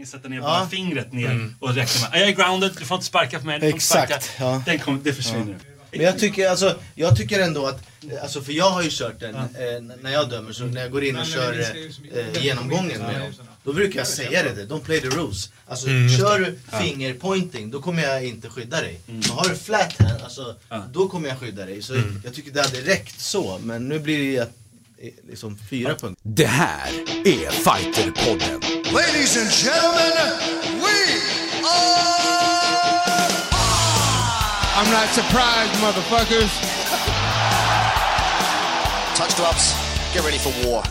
länge sätta ner bara fingret ner och räkna med. Jag är grounded, du får inte sparka på mig. Exakt, ja. Den kom, det försvinner. Men jag tycker, alltså, jag tycker ändå att, alltså för jag har ju kört den, eh, när jag dömer, så när jag går in och kör eh, genomgången med dem. Då brukar jag säga det, don't play the rules. Alltså kör du fingerpointing, då kommer jag inte skydda dig. Men har du flat hand, alltså, då kommer jag skydda dig. Så jag tycker det hade räckt så, men nu blir det eh, liksom fyra punkter. Det här är Fighterpodden. Ladies and gentlemen, we are. I'm not surprised, motherfuckers. Touch gloves. Get ready for war.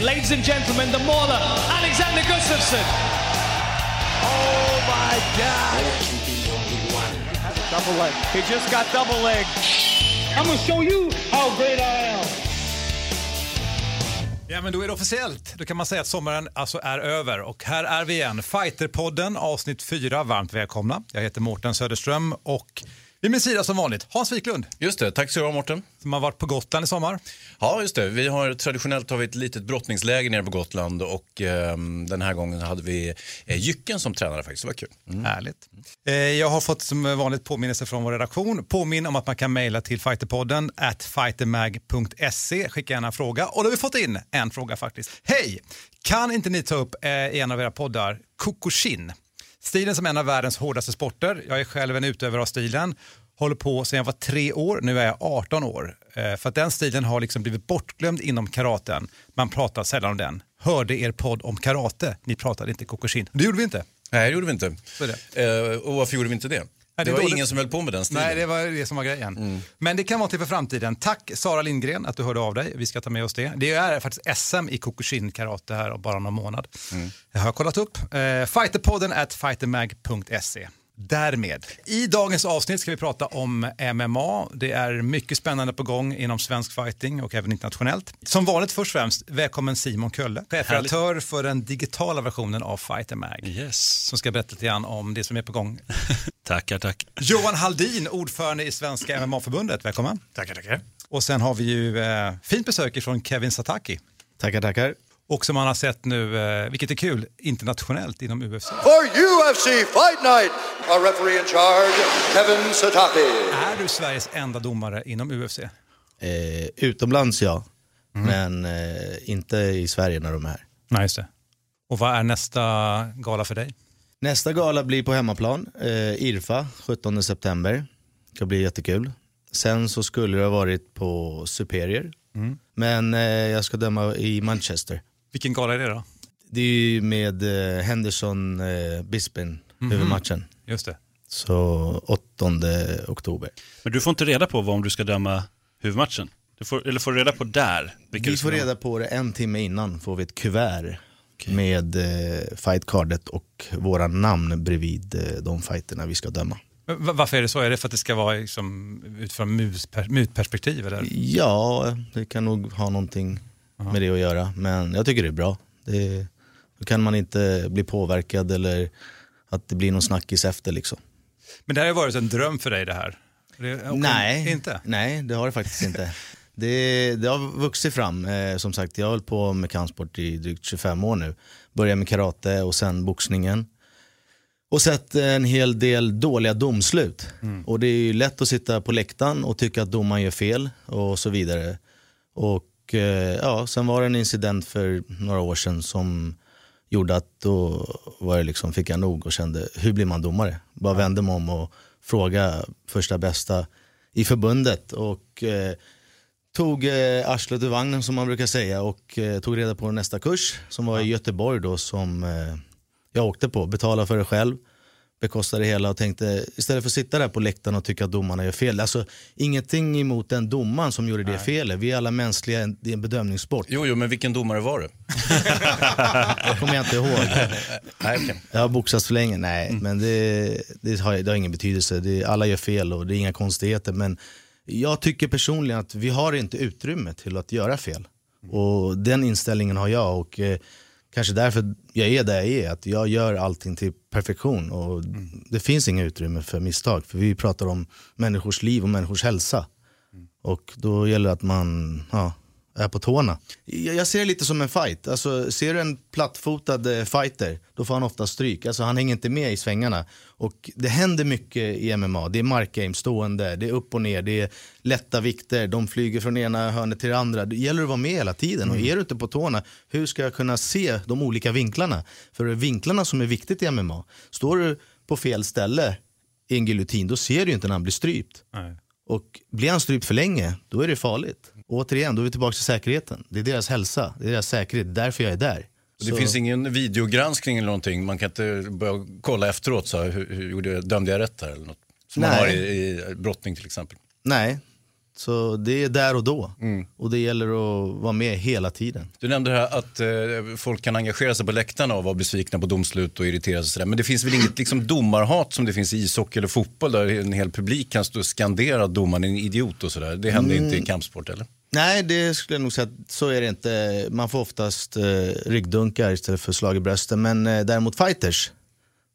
Ladies and gentlemen, the mauler, Alexander Gustafsson. Oh my God! Double leg. He just got double leg. I'm gonna show you how great I am. Ja, men då är det officiellt. Då kan man säga att sommaren alltså är över. Och här är vi igen. Fighterpodden avsnitt 4. Varmt välkomna. Jag heter Mårten Söderström och vid min sida som vanligt Hans Wiklund Just det, tack så du ha Mårten. som har varit på Gotland i sommar. Ja, just det. Vi har traditionellt har vi ett litet brottningsläger nere på Gotland och ehm, den här gången hade vi eh, Jycken som tränare faktiskt. Det var kul. Mm. Härligt. Eh, jag har fått som vanligt påminnelse från vår redaktion. Påminn om att man kan mejla till fighterpodden at fightermag.se. Skicka gärna en fråga. Och då har vi fått in en fråga faktiskt. Hej! Kan inte ni ta upp eh, i en av era poddar Kokushin? Stilen som en av världens hårdaste sporter. Jag är själv en utövare av stilen. Håller på sedan jag var tre år, nu är jag 18 år. Eh, för att den stilen har liksom blivit bortglömd inom karaten. Man pratar sällan om den. Hörde er podd om karate, ni pratade inte Kokushin. Det gjorde vi inte. Nej, det gjorde vi inte. Eh, och varför gjorde vi inte det? Det det var var- ingen som höll på med den stilen. Nej, det var det som var grejen. Men det kan vara till för framtiden. Tack Sara Lindgren att du hörde av dig. Vi ska ta med oss det. Det är faktiskt SM i Kokushin karate här om bara någon månad. Jag har kollat upp. Eh, fighterpodden at fightermag.se. Därmed. I dagens avsnitt ska vi prata om MMA. Det är mycket spännande på gång inom svensk fighting och även internationellt. Som vanligt först och främst, välkommen Simon Kölle, chefredaktör för den digitala versionen av Fighter Mag. Yes. Som ska berätta lite grann om det som är på gång Tackar, tack. Johan Haldin, ordförande i Svenska MMA-förbundet. Välkommen. Tackar, tackar. Och sen har vi ju eh, fint besök från Kevin Sataki. Tackar, tackar. Och som man har sett nu, eh, vilket är kul, internationellt inom UFC. For UFC Fight Night, our referee in charge, Kevin Sataki. Är du Sveriges enda domare inom UFC? Eh, utomlands ja, men eh, inte i Sverige när de är här. Nej, just det. Och vad är nästa gala för dig? Nästa gala blir på hemmaplan, eh, IRFA, 17 september. Det ska bli jättekul. Sen så skulle det ha varit på Superior, men eh, jag ska döma i Manchester. Vilken gala är det då? Det är ju med eh, Henderson eh, Bisping, huvudmatchen. Just det. Så 8 oktober. Men du får inte reda på vad om du ska döma huvudmatchen? Du får, eller får du reda på där? Vi får reda på det en timme innan, får vi ett kuvert med eh, fightcardet och våra namn bredvid eh, de fighterna vi ska döma. Men va- Varför är det så? Är det för att det ska vara liksom, utifrån mutperspektiv? Eller? Ja, det kan nog ha någonting med det att göra. Men jag tycker det är bra. Det, då kan man inte bli påverkad eller att det blir någon snackis efter liksom. Men det här har varit en dröm för dig det här. Det, Nej, Inte? nej det har det faktiskt inte. Det, det har vuxit fram. Eh, som sagt, jag har hållit på med kampsport i drygt 25 år nu. Började med karate och sen boxningen. Och sett en hel del dåliga domslut. Och det är ju lätt att sitta på läktaren och tycka att domaren gör fel och så vidare. Och eh, ja, sen var det en incident för några år sedan som gjorde att då var det liksom, fick jag nog och kände, hur blir man domare? Bara vände mig om och frågade första bästa i förbundet. Och eh, tog eh, arslet ur vagnen som man brukar säga och eh, tog reda på nästa kurs som var i Göteborg då som eh, jag åkte på, betalade för det själv, bekostade det hela och tänkte istället för att sitta där på läktaren och tycka att domarna gör fel, alltså ingenting emot den domaren som gjorde det felet, vi är alla mänskliga, det är en bedömningssport. Jo, jo, men vilken domare var det? Det kommer jag inte ihåg. Nej, okej. Jag har boxats för länge, nej. Men det, det, har, det har ingen betydelse. Det, alla gör fel och det är inga konstigheter. Men jag tycker personligen att vi har inte utrymme till att göra fel. Och den inställningen har jag och eh, kanske därför jag är där jag är. Att jag gör allting till perfektion och det finns inga utrymme för misstag. För vi pratar om människors liv och människors hälsa. Och då gäller det att man ja, är på tårna. Jag ser det lite som en fight. Alltså, ser du en plattfotad eh, fighter, då får han ofta stryk. Alltså, han hänger inte med i svängarna. Och det händer mycket i MMA. Det är markgame, stående, det är upp och ner, det är lätta vikter, de flyger från ena hörnet till det andra. Det gäller att vara med hela tiden. Och är du inte på tårna, hur ska jag kunna se de olika vinklarna? För det är vinklarna som är viktigt i MMA. Står du på fel ställe i en giljotin, då ser du inte när han blir strypt. Och blir han strypt för länge, då är det farligt. Återigen, då är vi tillbaka till säkerheten. Det är deras hälsa, det är deras säkerhet, därför jag är där. Det Så- finns ingen videogranskning eller någonting. Man kan inte börja kolla efteråt. Så här, hur, hur dömde jag rätt här? Eller något. Som man Nej. har i, i brottning till exempel. Nej, så det är där och då. Mm. Och det gäller att vara med hela tiden. Du nämnde här att eh, folk kan engagera sig på läktarna och vara besvikna på domslut och irritera sig. Sådär. Men det finns väl inget liksom, domarhat som det finns i ishockey eller fotboll där en hel publik kan stå och skandera att domaren är en idiot och sådär. Det händer inte i kampsport eller? Nej, det skulle jag nog säga att så är det inte. Man får oftast eh, ryggdunkar istället för slag i brösten. Men eh, däremot fighters,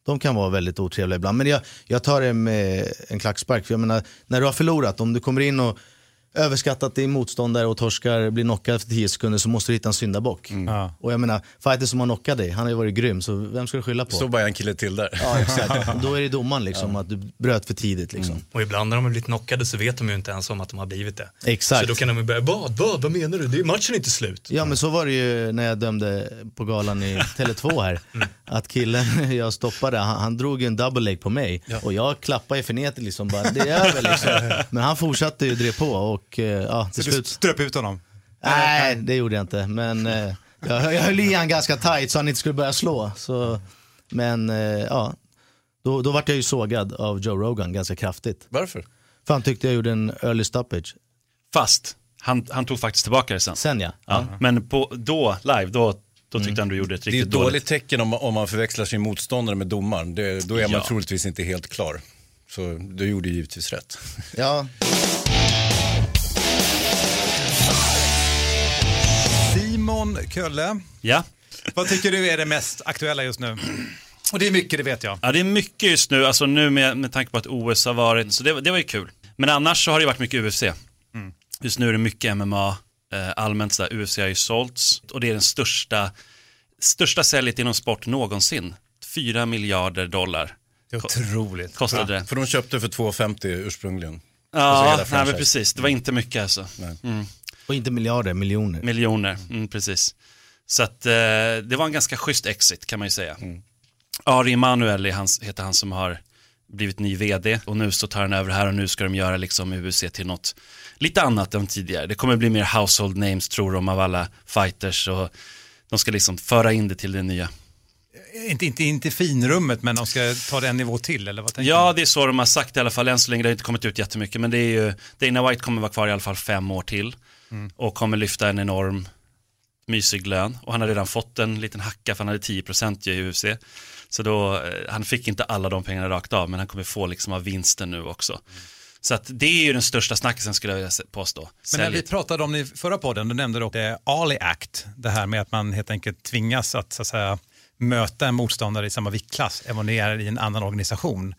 de kan vara väldigt otrevliga ibland. Men jag, jag tar det med en klackspark. För jag menar, när du har förlorat, om du kommer in och överskattat din motståndare och torskar, blir knockad för 10 sekunder så måste du hitta en syndabock. Ja. Och jag menar, fighter som har knockat dig, han har ju varit grym, så vem ska du skylla på? Så bara en kille till där. Ja, exakt. Då är det domaren liksom, att du bröt för tidigt. Liksom. Och ibland när de har blivit knockade så vet de ju inte ens om att de har blivit det. Exakt. Så då kan de ju börja, vad, vad, vad menar du? Det är matchen är inte slut. Ja men så var det ju när jag dömde på galan i Tele2 här. Att killen jag stoppade, han, han drog ju en double leg på mig. Och jag klappade ju frenetiskt liksom bara, det är över liksom. Men han fortsatte ju drev på och eh, ja, till Så du slut. ströp ut honom? Nej, det gjorde jag inte. Men eh, jag, jag höll i han ganska tight så han inte skulle börja slå. Så, men eh, ja, då, då vart jag ju sågad av Joe Rogan ganska kraftigt. Varför? För han tyckte jag gjorde en early stoppage. Fast han, han tog faktiskt tillbaka det sen. Sen ja. Ja. Men på, då, live, då, då tyckte han du gjorde ett Det är ett riktigt dåligt dåligt. tecken om, om man förväxlar sin motståndare med domaren. Det, då är man Ja. troligtvis inte helt klar. Så du gjorde givetvis rätt. ja. Simon Kölle, Ja. vad tycker du är det mest aktuella just nu? Och det är mycket, det vet jag. ja, det är mycket just nu, alltså nu med, med tanke på att OS har varit, så det, var- det var ju kul. Men annars så har det varit mycket UFC. Just nu är det mycket MMA, eh, allmänt sådär, UFC har ju sålts och det är den största, största säljet inom sport någonsin. 4 miljarder dollar Det är otroligt. kostade det. För de köpte för 2,50 ursprungligen. Alltså Ja, hela nej, precis. Det var inte mycket alltså. Och inte miljarder, miljoner. Miljoner, mm, precis. Så att eh, det var en ganska schysst exit kan man ju säga. Ari Emanuel heter han som har blivit ny vd och nu så tar han över här och nu ska de göra liksom UFC till något lite annat än tidigare. Det kommer bli mer household names tror de av alla fighters och de ska liksom föra in det till det nya. Inte, inte, inte finrummet, men de ska ta det en nivå till, eller vad tänker Ja, det är så de har sagt i alla fall än så länge. Det har inte kommit ut jättemycket, men det är ju, Dana White kommer vara kvar i alla fall fem år till och kommer lyfta en enorm mysig lön. Och han har redan fått en liten hacka för han hade 10% i UFC. Så då, eh, han fick inte alla de pengarna rakt av, men han kommer få liksom av vinsten nu också. Så att det är ju den största snackisen skulle jag vilja påstå. Men när vi pratade om det i förra podden, då nämnde du också eh, Ali Act, det här med att man helt enkelt tvingas att, så att säga, möta en motståndare i samma viktklass, även om det är i en annan organisation.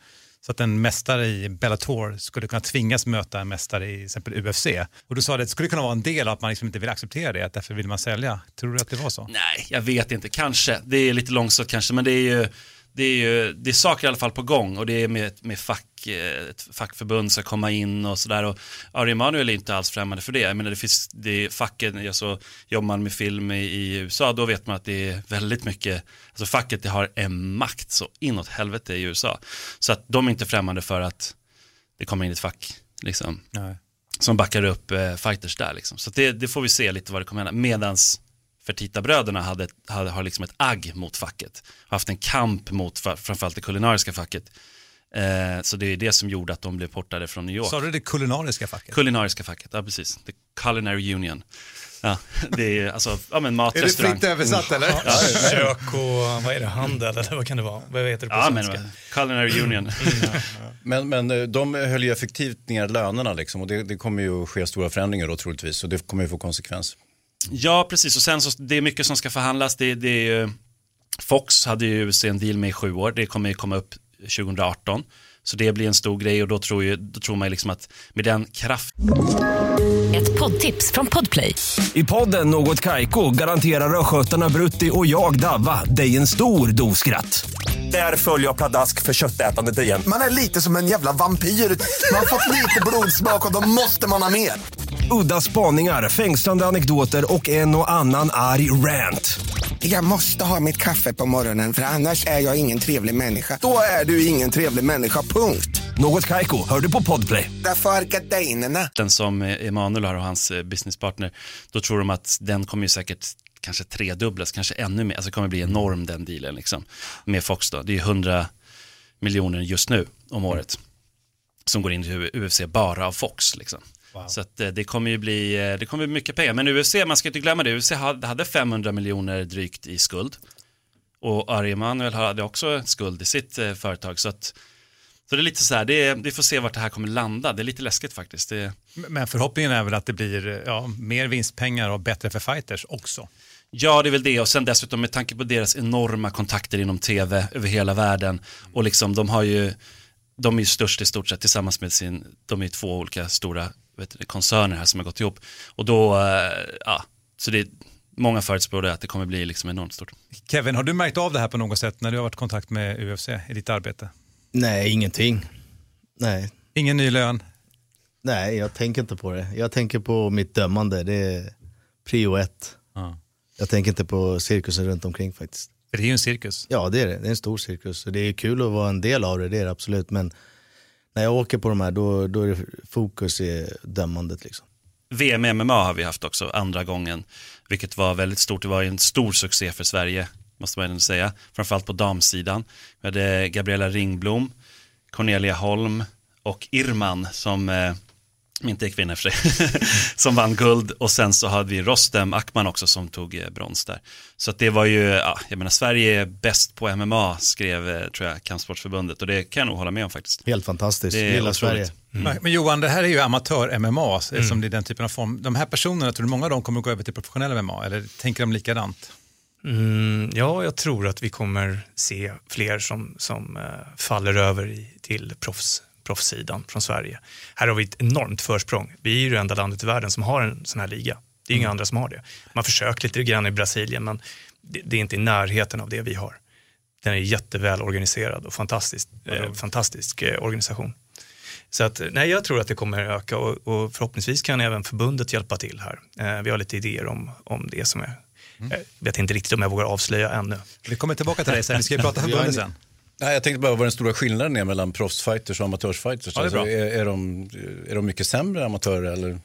Så att en mästare i Bellator skulle kunna tvingas möta en mästare i till exempel UFC. Och du sa att det skulle kunna vara en del av att man liksom inte vill acceptera det, att därför vill man sälja. Tror du att det var så? Nej, jag vet inte. Kanske. Det är lite långsamt kanske, men det är ju det är ju det är saker i alla fall på gång och det är med, med fack, eh, ett fackförbund ska komma in och sådär. Och Ari Emanuel är inte alls främmande för det. Jag menar, det finns, det är facken, alltså, jobbar man med film i, i USA, då vet man att det är väldigt mycket, alltså facket det har en makt så inåt helvete i USA. Så att de är inte främmande för att det kommer in ett fack, liksom Nej. som backar upp eh, fighters där. Liksom. Så det, det får vi se lite vad det kommer hända. Medans Fertita-bröderna hade, hade, har liksom ett agg mot facket. Har haft en kamp mot framförallt det kulinariska facket. Eh, så det är det som gjorde att de blev portade från New York. Sa du det kulinariska facket? Kulinariska facket, ja precis. The Culinary Union. Ja, det är alltså, ja men mat, är det fritt översatt eller? Kök och vad är det, handel eller vad kan det vara? Vad heter det på Ja, men svenska? Culinary Union. Men, men eh, de höll ju effektivt ner lönerna liksom, och det, det kommer ju att ske stora förändringar då troligtvis och det kommer ju få konsekvens. Ja, precis. Och sen så, det är mycket som ska förhandlas. Det, det är ju, Fox hade ju UFC en deal med i sju år. Det kommer ju komma upp 2018. Så det blir en stor grej och då tror, ju, då tror man ju liksom att med den kraft Ett poddtips från Podplay. I podden Något Kaiko garanterar östgötarna Brutti och jag, Davva, dig en stor dos skratt. Där följer jag pladask för köttätandet igen. Man är lite som en jävla vampyr. Man har fått lite blodsmak och då måste man ha mer. Udda spaningar, fängslande anekdoter och en och annan arg rant. Jag måste ha mitt kaffe på morgonen för annars är jag ingen trevlig människa. Då är du ingen trevlig människa, punkt. Något Kaiko, hör du på Podplay. Därför är gardinerna. den som Emanuel har och hans eh, businesspartner, då tror de att den kommer ju säkert kanske tredubblas, kanske ännu mer, alltså det kommer bli enorm den dealen liksom. Med Fox då, det är 100 miljoner just nu om året som går in i UFC bara av Fox liksom. Så att eh, det kommer ju bli, eh, det kommer bli mycket pengar. Men UFC, man ska inte glömma det, UFC hade hade 500 miljoner drygt i skuld. Och Ari Emanuel hade också skuld i sitt eh, företag. Så, att, så det är lite så här, det är, vi får se vart det här kommer landa. Det är lite läskigt faktiskt. Det, Men förhoppningen är väl att det blir ja, mer vinstpengar och bättre för fighters också. Ja, det är väl det. Och sen dessutom med tanke på deras enorma kontakter inom tv över hela världen. Och liksom de har ju, de är ju störst i stort sett tillsammans med sin, de är ju två olika stora vet du, koncerner här som har gått ihop. Och då, eh, ja, så det är, många förutspår det att det kommer bli liksom enormt stort. Kevin, har du märkt av det här på något sätt när du har varit i kontakt med UFC i ditt arbete? Nej, ingenting. Nej. Ingen ny lön? Nej, jag tänker inte på det. Jag tänker på mitt dömande, det är prio ett. Ja. Jag tänker inte på cirkusen runt omkring faktiskt. För det är ju en cirkus. Ja, det är det. Det är en stor cirkus. Och det är kul att vara en del av det, det är det absolut. Men när jag åker på de här, då, då är det fokus i dömandet. Liksom. VM i MMA har vi haft också andra gången, vilket var väldigt stort. Det var en stor succé för Sverige, måste man ändå säga. Framförallt på damsidan. Vi hade Gabriella Ringblom, Cornelia Holm och Irman som eh, inte är kvinna för sig, som vann guld och sen så hade vi Rostem Akman också som tog eh, brons där. Så att det var ju, ja, jag menar Sverige är bäst på MMA skrev, eh, tror jag, Kampsportsförbundet och det kan jag nog hålla med om faktiskt. Helt fantastiskt, Det är lilla. Sverige. Men- Men Johan, det här är ju amatör-MMA, som det är den typen av form. De här personerna, tror du många av dem kommer gå över till professionell MMA, eller tänker de likadant? Mm, ja, jag tror att vi kommer se fler som, som eh, faller över i, till proffs, proffssidan från Sverige. Här har vi ett enormt försprång. Vi är ju det enda landet i världen som har en sån här liga. Det är inga andra som har det. Man försöker lite grann i Brasilien, men det, det är inte i närheten av det vi har. Den är jätteväl organiserad och fantastisk, eh, fantastisk eh, organisation. Så att, nej, jag tror att det kommer öka och, och förhoppningsvis kan även förbundet hjälpa till här. Eh, vi har lite idéer om, om det som är, jag vet inte riktigt om jag vågar avslöja ännu. Vi kommer tillbaka till dig sen, vi ska ju prata förbundet sen. Nej, jag tänkte bara vad den stora skillnaden är mellan proffsfighters och amatörsfighters. Ja, är alltså, är, är, de, är de mycket sämre amatörer eller?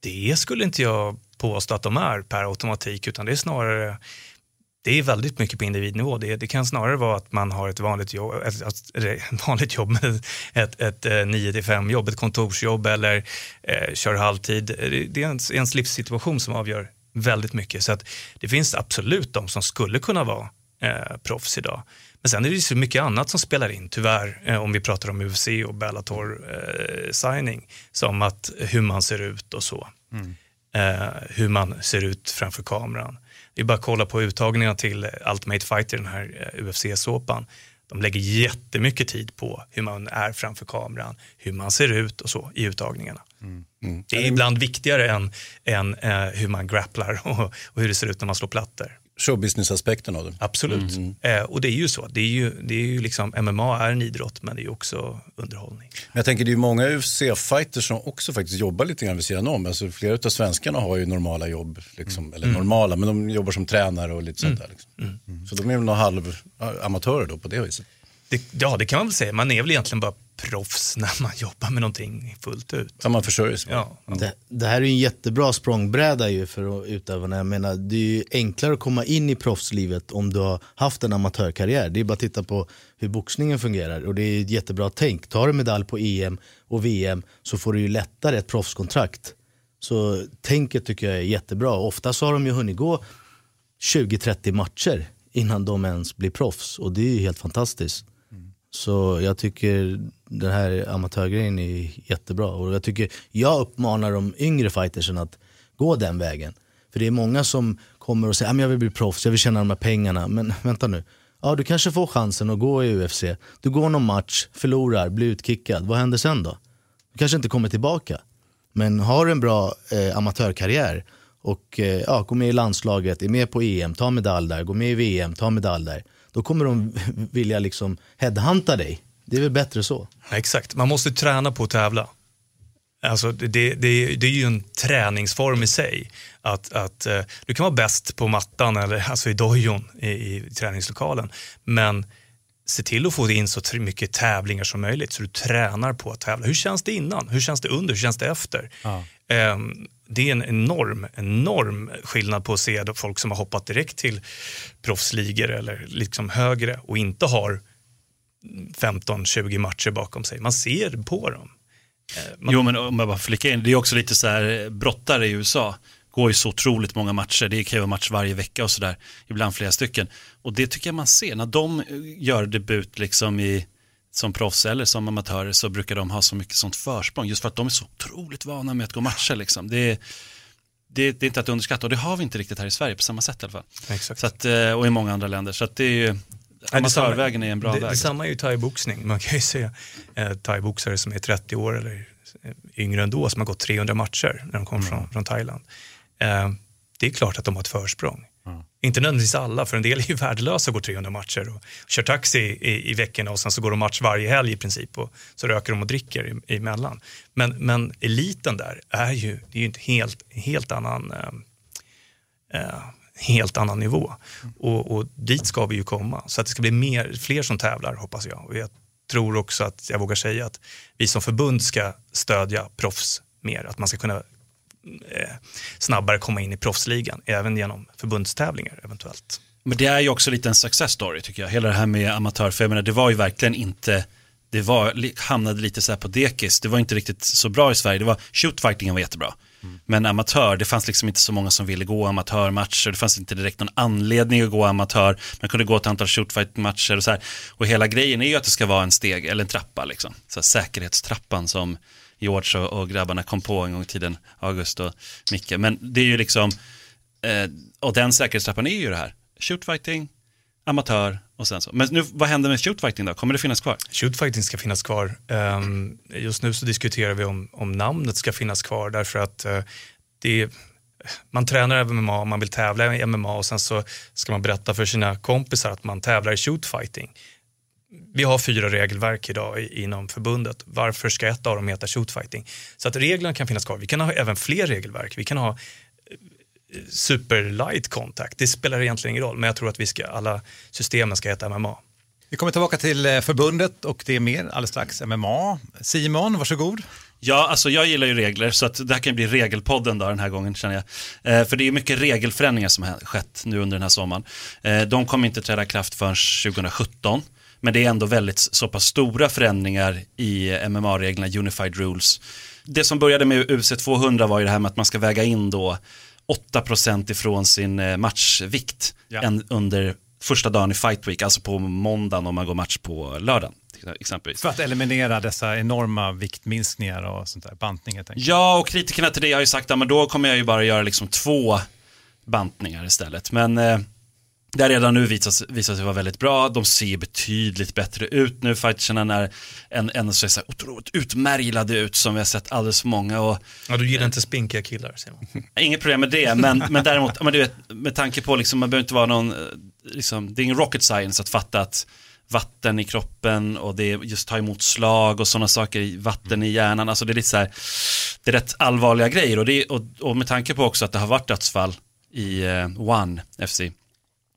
Det skulle inte jag påstå att de är per automatik, utan det är snarare det är väldigt mycket på individnivå. Det, det kan snarare vara att man har ett vanligt jobb, ett, ett, ett vanligt jobb med ett, ett, eh, 9-5 jobb, ett kontorsjobb eller eh, kör halvtid. Det, det är ens, ens livssituation som avgör väldigt mycket. Så att det finns absolut de som skulle kunna vara eh, proffs idag. Men sen är det ju så mycket annat som spelar in, tyvärr, eh, om vi pratar om UFC och Bellator eh, signing, som att hur man ser ut och så. Eh, hur man ser ut framför kameran. Det är bara att kolla på uttagningarna till Ultimate Fighter, den här eh, UFC-såpan. De lägger jättemycket tid på hur man är framför kameran, hur man ser ut och så i uttagningarna. Det är ibland viktigare än, än eh, hur man grapplar och, och hur det ser ut när man slår plattor. Showbusiness-aspekten av det. Absolut. Eh, och det är ju så. Det är ju, det är ju liksom, MMA är en idrott men det är ju också underhållning. Men jag tänker det är ju många UFC-fighters som också faktiskt jobbar lite grann vid sidan om. Alltså, flera av svenskarna har ju normala jobb, liksom, eller normala, men de jobbar som tränare och lite sånt där. Liksom. Så de är väl några halvamatörer då på det viset. Det, ja, det kan man väl säga. Man är väl egentligen bara proffs när man jobbar med någonting fullt ut. Ja, man försörjer sig. Ja. Det, det här är ju en jättebra språngbräda ju för utövarna. Jag menar, det är ju enklare att komma in i proffslivet om du har haft en amatörkarriär. Det är bara att titta på hur boxningen fungerar och det är ett jättebra tänk. Tar du medalj på EM och VM så får du ju lättare ett proffskontrakt. Så tänket tycker jag är jättebra. Ofta så har de ju hunnit gå 20-30 matcher innan de ens blir proffs och det är ju helt fantastiskt. Så jag tycker den här amatörgrejen är jättebra. Och jag, tycker, jag uppmanar de yngre fightersen att gå den vägen. För det är många som kommer och säger att jag vill bli proffs, jag vill tjäna de här pengarna. Men vänta nu, Ja, du kanske får chansen att gå i UFC. Du går någon match, förlorar, blir utkickad. Vad händer sen då? Du kanske inte kommer tillbaka. Men har du en bra eh, amatörkarriär och eh, ja, går med i landslaget, är med på EM, tar medalj där, går med i VM, tar medalj där. Då kommer de vilja liksom headhunta dig. Det är väl bättre så. Ja, exakt, man måste träna på att tävla. Alltså det, det, det är ju en träningsform i sig. Att, att, eh, du kan vara bäst på mattan eller alltså i dojon i, i träningslokalen. Men se till att få in så mycket tävlingar som möjligt så du tränar på att tävla. Hur känns det innan? Hur känns det under? Hur känns det efter? Ehm, det är en enorm, enorm skillnad på att se folk som har hoppat direkt till proffsligor eller liksom högre och inte har 15-20 matcher bakom sig. Man ser på dem. Eh, jo men om jag bara flikar in, det är också lite så här, eh, brottare i USA går ju så otroligt många matcher, det kan ju vara match varje vecka och sådär, ibland flera stycken. Och det tycker jag man ser, när de eh, gör debut liksom i, som proffs eller som amatörer så brukar de ha så mycket sånt försprång, just för att de är så otroligt vana med att gå matcher liksom. Det är, det, det är inte att underskatta och det har vi inte riktigt här i Sverige på samma sätt i alla fall. Exakt. Så att, eh, och i många andra länder, så att det är ju, amatörvägen är en bra det, väg. Detsamma är ju thaiboxning. Man kan ju se eh, thaiboxare som är 30 år eller eh, yngre ändå som har gått 300 matcher när de kommer från, från Thailand. Eh, det är klart att de har ett försprång. Inte nödvändigtvis alla, för en del är ju värdelösa och går 300 matcher och kör taxi i, i veckorna och sen så går de match varje helg i princip och så röker de och dricker i, emellan. Men, men eliten där är ju, det är ju en helt, helt annan eh, eh, helt annan nivå. Och, och dit ska vi ju komma. Så att det ska bli mer, fler som tävlar hoppas jag. Och jag tror också att jag vågar säga att vi som förbund ska stödja proffs mer. Att man ska kunna snabbare komma in i proffsligan, även genom förbundstävlingar eventuellt. Men det är ju också lite en success story tycker jag. Hela det här med amatör, för jag menar, det var ju verkligen inte, det var, hamnade lite så här på dekis. Det var inte riktigt så bra i Sverige. Det var, shootfightingen var jättebra. Men amatör, det fanns liksom inte så många som ville gå amatörmatcher. Det fanns inte direkt någon anledning att gå amatör. Man kunde gå ett antal shootfight-matcher och så här. Och hela grejen är ju att det ska vara en steg, eller en trappa liksom. Så här, säkerhetstrappan som George och, och grabbarna kom på en gång i tiden, August och Micke. Men det är ju liksom, eh, och den säkerhetstrappan är ju det här. Shootfighting, amatör och sen så. Men nu, vad händer med shootfighting då? Kommer det finnas kvar? Shootfighting ska finnas kvar. Um, just nu så diskuterar vi om, om namnet ska finnas kvar därför att uh, det är, man tränar MMA, man vill tävla i MMA och sen så ska man berätta för sina kompisar att man tävlar i shootfighting. Vi har fyra regelverk idag inom förbundet. Varför ska ett av dem heta shootfighting? Så att reglerna kan finnas kvar. Vi kan ha även fler regelverk. Vi kan ha eh, super light contact. Det spelar egentligen ingen roll, men jag tror att vi ska, alla systemen ska heta MMA. Vi kommer tillbaka till eh, förbundet och det är mer alldeles strax MMA. Simon, varsågod. Ja, alltså jag gillar ju regler så att det här kan bli regelpodden då den här gången känner jag. Eh, för det är mycket regelförändringar som har skett nu under den här sommaren. Eh, de kommer inte träda kraft förrän 2017. Men det är ändå väldigt så pass stora förändringar i eh, MMA-reglerna, Unified Rules. Det som började med UFC 200 var ju det här med att man ska väga in då 8% ifrån sin eh, matchvikt Ja. under första dagen i Fight Week, alltså på måndagen om man går match på lördagen exempelvis. För att eliminera dessa enorma viktminskningar och sånt där, bantning helt enkelt. Ja, och kritikerna till det har ju sagt att men då kommer jag ju bara göra liksom två bantningar istället. Men eh, har redan nu visat, visat sig vara väldigt bra. De ser betydligt bättre ut nu. Fighterserna när en, en så är så här otroligt utmärglade ut som vi har sett alldeles för många. Och, Ja, du gillar inte spinkiga killar, Simon. Inget problem med det, men, men däremot, men du vet, med tanke på, liksom, man behöver inte vara någon, eh, liksom, det är ingen rocket science att fatta att vatten i kroppen och det är just ta emot slag och sådana saker, vatten i hjärnan, alltså det är lite så här, det är rätt allvarliga grejer och, det, och, och med tanke på också att det har varit dödsfall i eh, One FC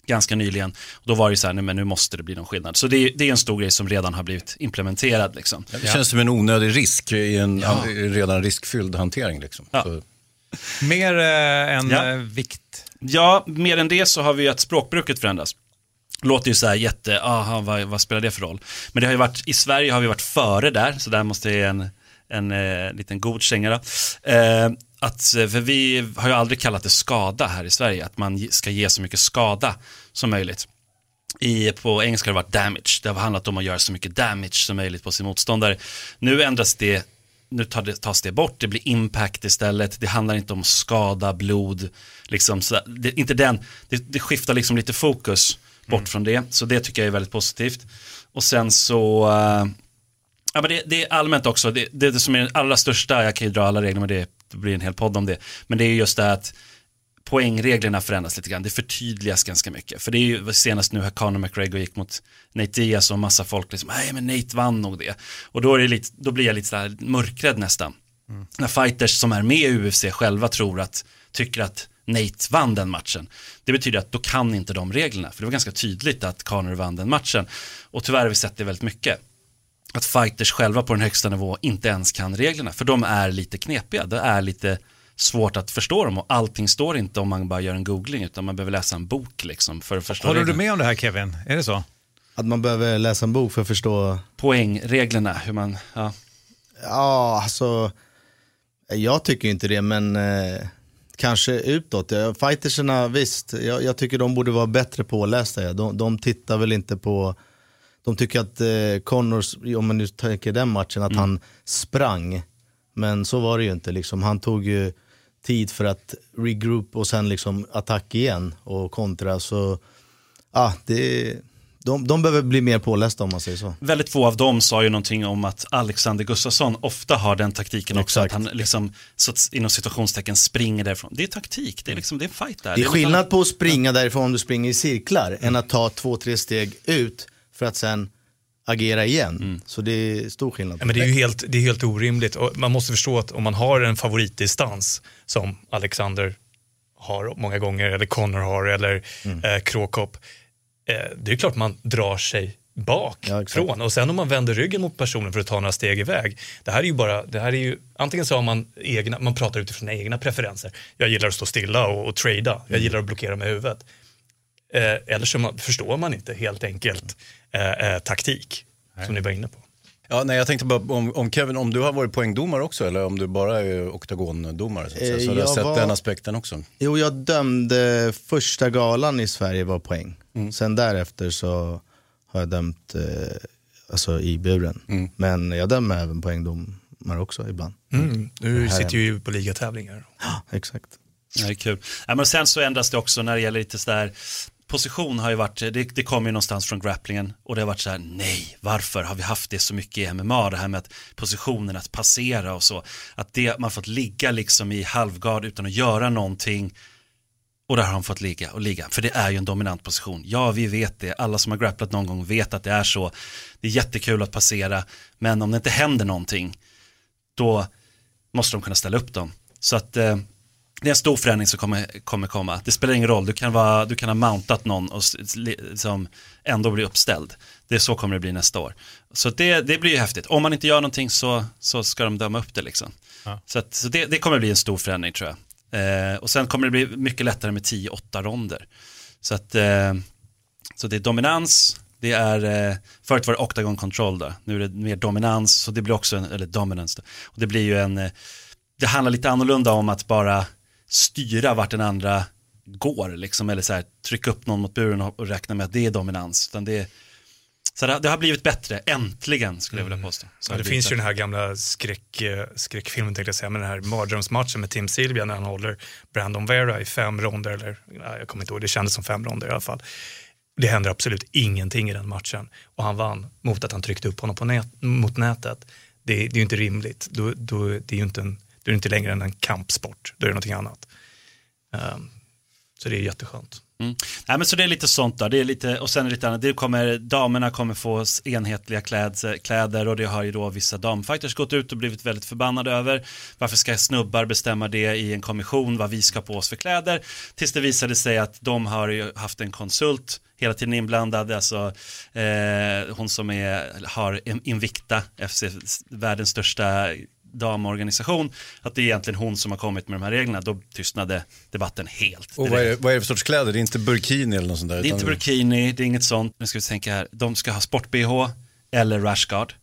ganska nyligen, då var det så här, nej men nu måste det bli någon skillnad. Så det, är- det är en stor grej som redan har blivit implementerad liksom. Det känns som en onödig risk i en an- redan riskfylld hantering. Liksom. Så, Mer eh, än Ja. eh, vikt. Ja, mer än det så har vi att språkbruket förändras. Låter ju så här jätte, aha, vad, vad spelar det för roll? Men det har ju varit, i Sverige har vi varit före där, så där måste jag ge en, en eh, liten god känga då. Eh, att, eh, för vi har ju aldrig kallat det skada här i Sverige, att man ska ge så mycket skada som möjligt. I, på engelska har det varit damage, det har handlat om att göra så mycket damage som möjligt på sin motståndare. Nu ändras det, nu tar det, tas det bort, det blir impact istället, det handlar inte om skada, blod, liksom, så, det, inte den, det, det skiftar liksom lite fokus bort från det. Så det tycker jag är väldigt positivt. Och sen så, eh, ja men det, det är allmänt också, det, det, det som är det allra största, jag kan ju dra alla regler med det, det blir en hel podd om det. Men det är just det att poängreglerna förändras lite grann. Det förtydligas ganska mycket. För det är ju senast nu här Conor McGregor gick mot Nate Diaz och massa folk liksom, nej men Nate vann nog det. Och då, är det lite, då blir jag lite sådär mörkrädd nästan. När fighters som är med i UFC själva tror att, tycker att Nate vann den matchen. Det betyder att då kan inte de reglerna. För det var ganska tydligt att Conor vann den matchen. Och tyvärr har vi sett det väldigt mycket. Att fighters själva på den högsta nivå inte ens kan reglerna. För de är lite knepiga. Det är lite svårt att förstå dem och allting står inte om man bara gör en googling utan man behöver läsa en bok liksom för att förstå Håller du reglerna. med om det här Kevin? Är det så? Att man behöver läsa en bok för att förstå? Poängreglerna, hur man, ja. Ja, alltså, jag tycker inte det, men eh, kanske utåt. Fightersarna, visst, jag, jag tycker de borde vara bättre pålästa. De, de tittar väl inte på, de tycker att eh, Connors, om man nu tänker den matchen, att Mm. han sprang. Men så var det ju inte, liksom. han tog ju tid för att regroup och sen liksom attack igen och kontra. Så, ja, det, de, de behöver bli mer pålästa om man säger så. Väldigt få av dem sa ju någonting om att Alexander Gustafsson ofta har den taktiken också, att han liksom, så att, inom situationstecken springer därifrån. Det är taktik, det är liksom, det är en fight där. Det är skillnad på att springa därifrån om du springer i cirklar än att ta två, tre steg ut för att sen agera igen. Mm. Så det är stor skillnad. Ja, men det är ju helt, det är helt orimligt. Och man måste förstå att om man har en favoritdistans som Alexander har många gånger, eller Connor har, eller eh, Krokop, eh, det är klart man drar sig bakifrån. och sen om man vänder ryggen mot personen för att ta några steg iväg. Det här är ju bara, det här är ju, antingen så har man egna, man pratar utifrån egna preferenser. Jag gillar att stå stilla och, och trada. Jag gillar att blockera med huvudet. Eh, eller så man, förstår man inte helt enkelt eh, eh, taktik, som ni var inne på. Ja, nej, jag tänkte bara om, om Kevin, om du har varit poängdomare också eller om du bara är oktagondomare? Så, att säga. Eh, så har du jag sett var- den aspekten också? Jo, jag dömde första galan i Sverige var poäng. Sen därefter så har jag dömt eh, alltså i buren. Men jag dömer även poängdomar också ibland. Mm. Du sitter ju på ligatävlingar. Exakt. Ja, det är kul. Ja, men sen så ändras det också när det gäller lite sådär, position har ju varit, det, det kommer ju någonstans från grapplingen och det har varit så här, nej, varför har vi haft det så mycket i MMA, det här med att positionen, att passera och så, att det, man fått ligga liksom i halvgard utan att göra någonting och där har de fått ligga och ligga, för det är ju en dominant position. Ja, vi vet det, alla som har grapplat någon gång vet att det är så, det är jättekul att passera, men om det inte händer någonting, då måste de kunna ställa upp dem. Så att eh, det är en stor förändring som kommer, kommer komma. Det spelar ingen roll, du kan, vara, du kan ha mountat någon och s- s- li- som ändå blir uppställd. Det är så kommer det bli nästa år. Så det, det blir ju häftigt. Om man inte gör någonting så, så ska de döma upp det liksom. Ja. Så, att, så det, det kommer bli en stor förändring tror jag. Eh, och sen kommer det bli mycket lättare med 10-8 ronder. Så att eh, så det är dominans, det är, eh, förut var det octagon control då, nu är det mer dominans, så det blir också en, eller dominance då. Och det blir ju en, eh, det handlar lite annorlunda om att bara styra vart den andra går, liksom, eller så här, trycka upp någon mot buren och, räkna med att det är dominans. Utan det, så det, det har blivit bättre, äntligen skulle jag vilja påstå. Så Ja, det blivit finns ju den här gamla skräck, eh, skräckfilmen, tänkte jag säga, men den här mardrömsmatchen med Tim Sylvia när han håller Brandon Vera i fem ronder, eller jag kommer inte ihåg, det kändes som fem ronder i alla fall. Det händer absolut ingenting i den matchen och han vann mot att han tryckte upp honom på nät, mot nätet. Det, det är ju inte rimligt, då, då, det är ju inte, en, då är det inte längre än en kampsport, då är det någonting annat. Ehm, så det är jätteskönt. Mm. Nej, men så det är lite sånt då, det är lite, och sen är det lite annat, det kommer, damerna kommer få enhetliga kläds, kläder och det har ju då vissa damfighters gått ut och blivit väldigt förbannade över. Varför ska snubbar bestämma det i en kommission, vad vi ska på oss för kläder? Tills det visade sig att de har ju haft en konsult hela tiden inblandad, alltså eh, hon som är, har Invicta, FC, världens största damorganisation, att det är egentligen hon som har kommit med de här reglerna, då tystnade debatten helt. Och vad är, vad är det för sorts kläder? Det är inte burkini eller något sånt där? Det är inte burkini, det är inget sånt. Nu ska vi tänka här. De ska ha sport-bh eller rashguard.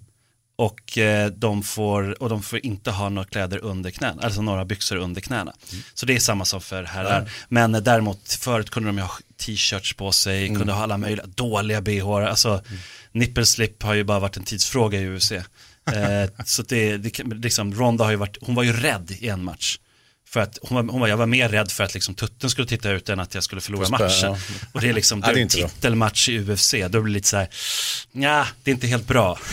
Och, eh, de får, och de får inte ha några kläder under knäna, alltså några byxor under knäna. Så det är samma som för herrar. Ja. Men eh, däremot, förut kunde de ha t-shirts på sig, Mm. kunde ha alla möjliga dåliga bh. Alltså, nippelslip har ju bara varit en tidsfråga i UFC. Eh, så det, det, liksom, Ronda har ju varit, hon var ju rädd i en match För att hon var, hon var, jag var mer rädd för att liksom tutten skulle titta ut än att jag skulle förlora spö, matchen. ja. Och det är liksom det är bra. titelmatch i UFC, då blir det lite så här, ja, det är inte helt bra.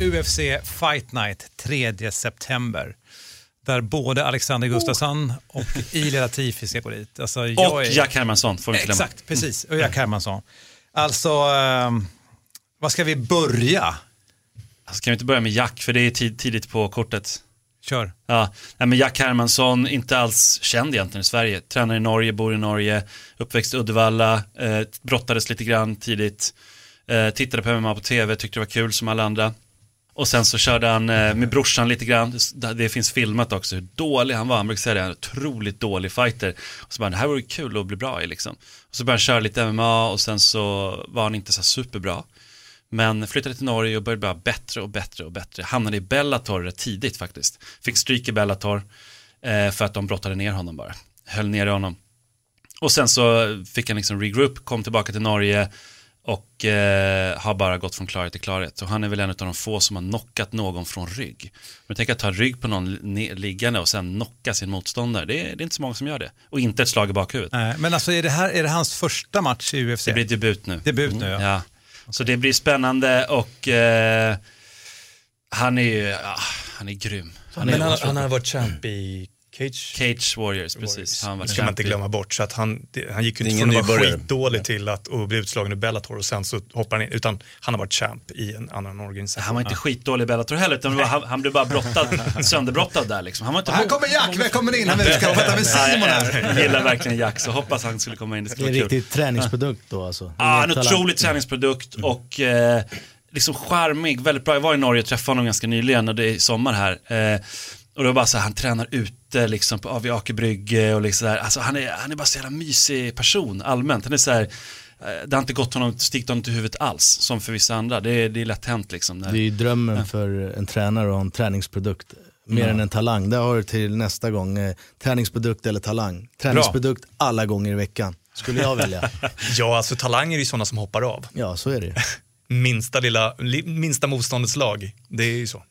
UFC Fight Night 3 september. Där både Alexander Gustafsson och Ilia Latifi ska gå dit. Alltså, jag Och är- Jack Hermansson får vi inte glömma. Exakt, precis. Och Jack Hermansson. Alltså, ehm, vad ska vi börja? Alltså, kan vi inte börja med Jack, för det är tid, tidigt på kortet. Kör. Ja, nej, men Jack Hermansson, inte alls känd egentligen i Sverige. Tränar i Norge, bor i Norge, uppväxt i Uddevalla, eh, brottades lite grann tidigt. Eh, tittade på MMA på tv, tyckte det var kul som alla andra. Och sen så körde han eh, med brorsan lite grann, det, finns filmat också hur dålig han var, han brukar säga det, han är en otroligt dålig fighter. Och så bara, det här vore kul att bli bra i liksom. Och så började han köra lite MMA och sen så var han inte så superbra. Men flyttade till Norge och började bli bättre och bättre och bättre. Hamnade i Bellator rätt tidigt faktiskt. Fick stryk i Bellator eh, för att de brottade ner honom bara. Höll ner honom. Och sen så fick han liksom regroup, kom tillbaka till Norge och eh, har bara gått från klarhet till klarhet. Och han är väl en av de få som har knockat någon från rygg. Men tänk att ta rygg på någon liggande och sen knocka sin motståndare. Det är, det är inte så många som gör det. Och inte ett slag i bakhuvudet. Nej, men alltså, är det, här, är det hans första match i UFC? Det blir debut nu. Debut nu, ja. ja. Så det blir spännande och eh, han är ju, ja, han är grym. Han är Men han, han har varit champ i Cage. Cage Warriors, precis. Han var Det ska man inte glömma bort. Så att han, det, han gick ju Det inte från att vara skitdålig till att och bli utslagen i Bellator och sen så hoppar han in. Utan han har varit champ i en annan organisation. Han var inte skitdålig i Bellator heller, utan det var, han, han blev bara brottad, sönderbrottad där liksom. Han var inte Här kommer Jack, välkommen in. Han ska prata med Ja, Simon jag, här. jag gillar verkligen Jack, så hoppas han skulle komma in. Det Det skulle är en riktig träningsprodukt då alltså. Ja, en otrolig träningsprodukt och eh, liksom charmig, väldigt bra. Jag var i Norge och träffade honom ganska nyligen och det är i sommar här. Eh, och var bara så här, han tränar ute liksom på AV Akerbrygge och liksom här. Alltså han är, han är bara så jävla mysig person allmänt. Han är så här, eh, det har inte gått honom, stickt honom till huvudet alls, som för vissa andra. Det är, det är lätt hänt liksom. Det är ju drömmen för en tränare att ha en träningsprodukt. Mer Ja. än en talang. Det har du till nästa gång. Eh, träningsprodukt eller talang. Träningsprodukt alla gånger i veckan. Skulle jag välja. Ja, alltså talanger är ju sådana som hoppar av. Ja, så är det ju. Minsta, lilla, li, minsta motståndets lag. Det är ju så.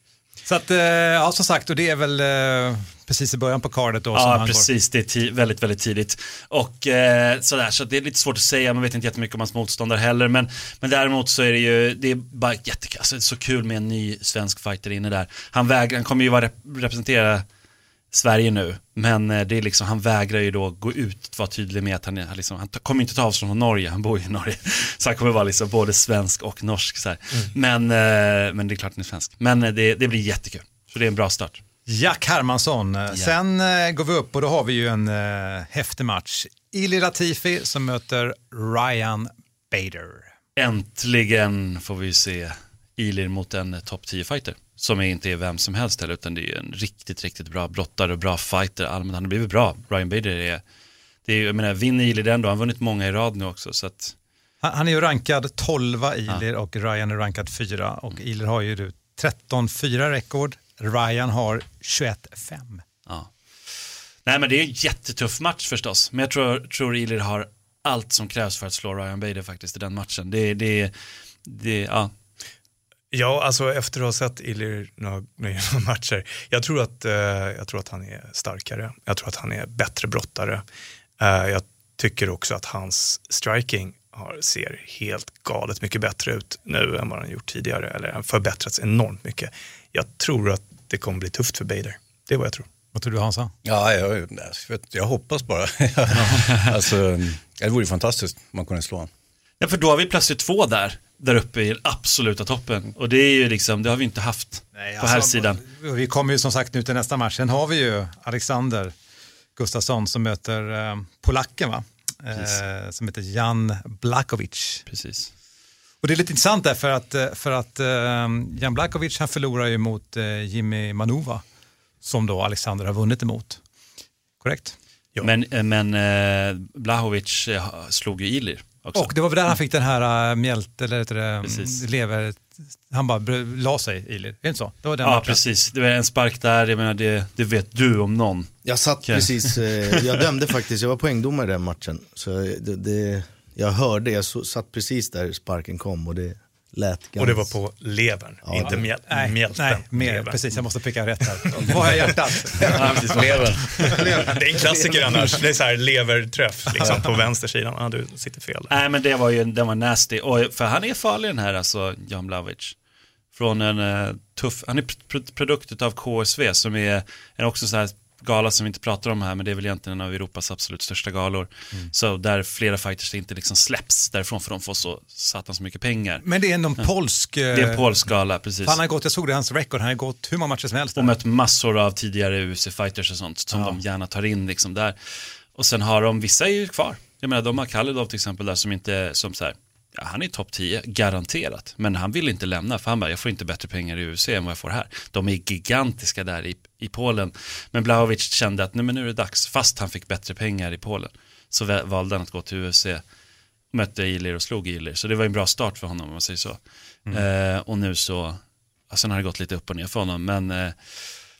Så att, eh, ja som sagt, och det är väl eh, precis i början på cardet då Ja, precis. Det är väldigt, väldigt tidigt. Och eh, sådär, så det är lite svårt att säga, man vet inte jättemycket om hans motståndare heller. Men, men däremot så är det ju, det är bara jättekul, alltså, det är så kul med en ny svensk fighter inne där. Han, vägrar, han kommer ju vara rep- representera Sverige nu, men eh, det är liksom, han vägrar ju då gå ut och vara tydlig med att han, är, liksom, han kommer inte ta avstånd från Norge, han bor ju i Norge. Så han kommer vara liksom både svensk och norsk. Så här. Men, eh, men det är klart han är svensk. Men eh, det, det blir jättekul, så det är en bra start. Jack Hermansson. Sen eh, går vi upp och då har vi ju en eh, häftig match. Ili Latifi som möter Ryan Bader. Äntligen får vi se Ilir mot en topp 10-fighter. Som inte är vem som helst heller, utan det är en riktigt, riktigt bra brottare och bra fighter. Allmänt, han har blivit bra. Ryan Bader är, det är jag menar, vinner Ilir den då, han har vunnit många i rad nu också. Så att, Han, han är ju rankad 12 Ilir och Ryan är rankad 4 och Ilir har ju 13-4 rekord. Ryan har 21-5. ja. Nej men det är en jättetuff match förstås, men jag tror, tror Ilir har allt som krävs för att slå Ryan Bader faktiskt i den matchen. Det, det, det, ja. Ja, alltså efter att ha sett Ilir några, några matcher, jag tror, att, eh, jag tror att han är starkare. Jag tror att han är bättre brottare. Eh, jag tycker också att hans striking har, ser helt galet mycket bättre ut nu än vad han gjort tidigare, eller han förbättrats enormt mycket. Jag tror att det kommer bli tufft för Bader. Det är vad jag tror. Vad tror du Hansa? Ja, jag, jag, jag hoppas bara. alltså, det vore ju fantastiskt om man kunde slå honom. Ja, för då har vi plötsligt två där, där uppe i absoluta toppen. Och det är ju liksom, det har vi inte haft på här sidan. alltså, Vi kommer ju som sagt nu till nästa match. Sen har vi ju Alexander Gustafsson som möter eh, polacken va? Eh, som heter Jan Blakovic. Precis. Och det är lite intressant där för att, eh, för att eh, Jan Blakovic han förlorar ju mot eh, Jimmy Manuva som då Alexander har vunnit emot. Korrekt? Men, eh, men eh, Blahovic slog ju Ilir också. Och det var väl där han fick den här uh, mjält, eller heter det, Precis. mm, lever, han bara la sig Ilir, är det inte så? Det var den ja, matchen. precis. Det var en spark där, jag menar det, det vet du om någon. Jag satt Okej. precis, eh, jag dömde faktiskt, jag var poängdomare i den matchen. Så det, det, jag hörde, jag satt precis där sparken kom och det lät ganska... Och det var på levern, Ja, inte mjäl, Nej, mjälten. nej mer, Levern. precis. Jag måste pricka rätt här. Vad har jag hjärtat? Lever. Det är en klassiker annars. Det är så här leverträff liksom, på vänstersidan. Ja, du sitter fel. där. Nej men det var ju, den var nasty. Och, för han är farlig den här alltså, Jan Blavic. Från en eh, tuff, han är pr- produkt av KSV som är, är också så här gala som vi inte pratar om här, men det är väl egentligen en av Europas absolut största galor. Så där flera fighters inte liksom släpps därifrån för de får så satans mycket pengar. Men det är någon polsk... Det är en polsk gala, precis. Han har gått, jag såg det hans record, han har gått hur många matcher som helst. Och mött massor av tidigare UFC-fighters och sånt som de gärna tar in liksom där. Och sen har de, vissa är ju kvar. Jag menar, de har Kalidov till exempel där som inte, som så här, ja, han är topp 10, garanterat. Men han vill inte lämna, för han bara, jag får inte bättre pengar i UFC än vad jag får här. De är gigantiska där i, i Polen. Men Blahovic kände att, nej men nu är det dags, fast han fick bättre pengar i Polen. Så valde han att gå till UFC, mötte Ilir och slog Ilir. Så det var en bra start för honom om man säger så. Eh, och nu så, sen har det gått lite upp och ner för honom, men eh,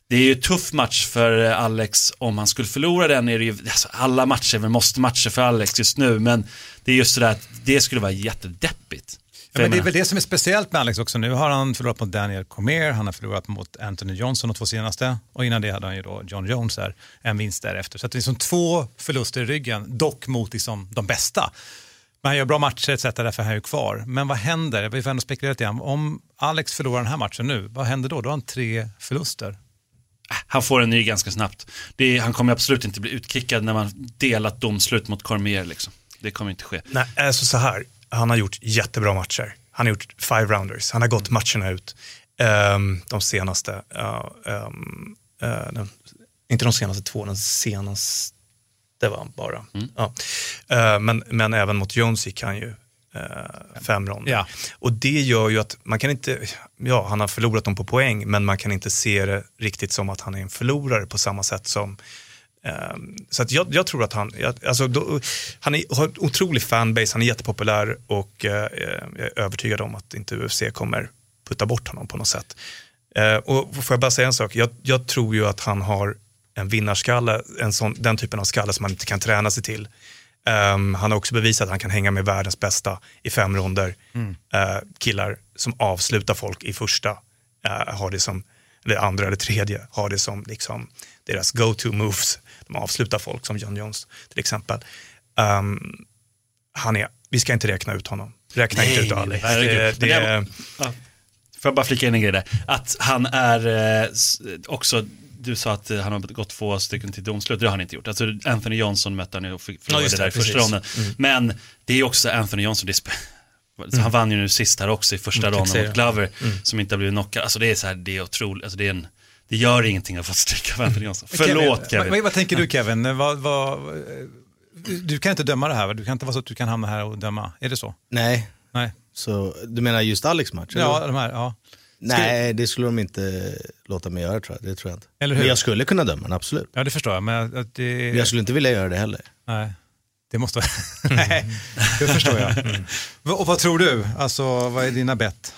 det är ju tuff match för Alex. Om han skulle förlora den är det ju, alltså alla matcher är måste matcher för Alex just nu, men det är just sådär att det skulle vara jättedeppigt. Ja, men det är väl det som är speciellt med Alex också. Nu har han förlorat mot Daniel Cormier, han har förlorat mot Anthony Johnson de två senaste och innan det hade han ju då John Jones där, en vinst därefter. Så det är liksom två förluster i ryggen, dock mot liksom de bästa. Men han gör bra matcher etc. därför är han ju kvar. Men vad händer? Vi får ändå spekulera lite grann. Om Alex förlorar den här matchen nu, vad händer då? Då har han tre förluster. Han får en ny ganska snabbt. Är, han kommer absolut inte bli utkickad när man delat domslut mot Cormier liksom. Det kommer inte ske. Nej, alltså så här, han har gjort jättebra matcher. Han har gjort five rounders, han har gått matcherna ut. Ehm, de senaste, ja, ehm, eh, den, inte de senaste två, den senaste var han bara. Ja. Eh, men, men även mot Jones gick han ju eh, fem ronder. Ja. Och det gör ju att man kan inte, ja han har förlorat dem på poäng, men man kan inte se det riktigt som att han är en förlorare på samma sätt som Ehm, så att jag, jag tror att han, alltså, då, han är, har en otrolig fanbase, han är jättepopulär och eh, jag är övertygad om att inte UFC kommer putta bort honom på något sätt. Eh, och får jag bara säga en sak, jag, jag tror ju att han har en vinnarskalle, en sån, den typen av skalle som man inte kan träna sig till. Ehm, han har också bevisat att han kan hänga med världens bästa i fem ronder. Eh, killar som avslutar folk i första, eh, har det som, eller andra eller tredje, har det som liksom deras go-to moves. De avslutar folk som John Jones till exempel. Ehm, han är, vi ska inte räkna ut honom. Räkna inte ut Ali. Det, det, det-. Får jag bara flika in en grej där? Att han är eh, också, du sa att eh, han har gått två stycken till domslut, det har han inte gjort. Alltså Anthony Johnson mötte han och förlorade just det, där i första ronden. Mm. Men det är ju också Anthony Johnson, det så han vann ju nu sist här också i första Mm, ronden mot Glover, Mm. som inte har blivit knockad. Alltså det är så här, det är otroligt, alltså det är en, det gör ingenting att få stryka av Anthony Johnson. Förlåt Kevin. Vad, vad tänker du Kevin? Vad, vad, du kan inte döma det här, va? du kan inte vara så att du kan hamna här och döma. Är det så? Nej. Nej. Så du menar just Alex match? Ja, eller? de här, ja. Nej, det skulle de inte låta mig göra tror jag. Det tror jag inte. Eller hur? Men jag skulle kunna döma den, absolut. Ja, det förstår jag. Men att det... Jag skulle inte vilja göra det heller. Nej, det måste Nej, det förstår jag. Va- Och vad tror du? Alltså, vad är dina bett?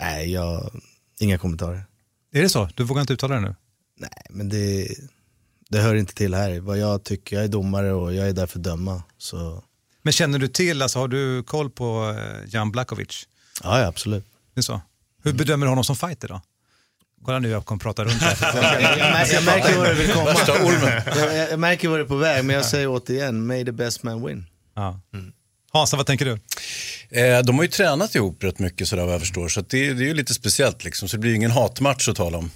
Nej, jag... inga kommentarer. Är det så? Du vågar inte uttala det nu? Nej, men det, det hör inte till här. Vad jag tycker, jag är domare och jag är där för att döma. Så... Men känner du till, alltså, har du koll på eh, Jan Blakovic? Ja, ja, absolut. Det är så? Hur bedömer du honom som fighter då? Kolla nu, jag kommer prata runt här. Jag, jag, jag märker vad det vill komma. Jag, jag, märker vad det är på väg, men jag säger återigen, may the best man win. Ja. Hansa, vad tänker du? Eh, de har ju tränat ihop rätt mycket sådär vad jag förstår. Så att det, det är ju lite speciellt liksom. Så det blir ju ingen hatmatch att tala om.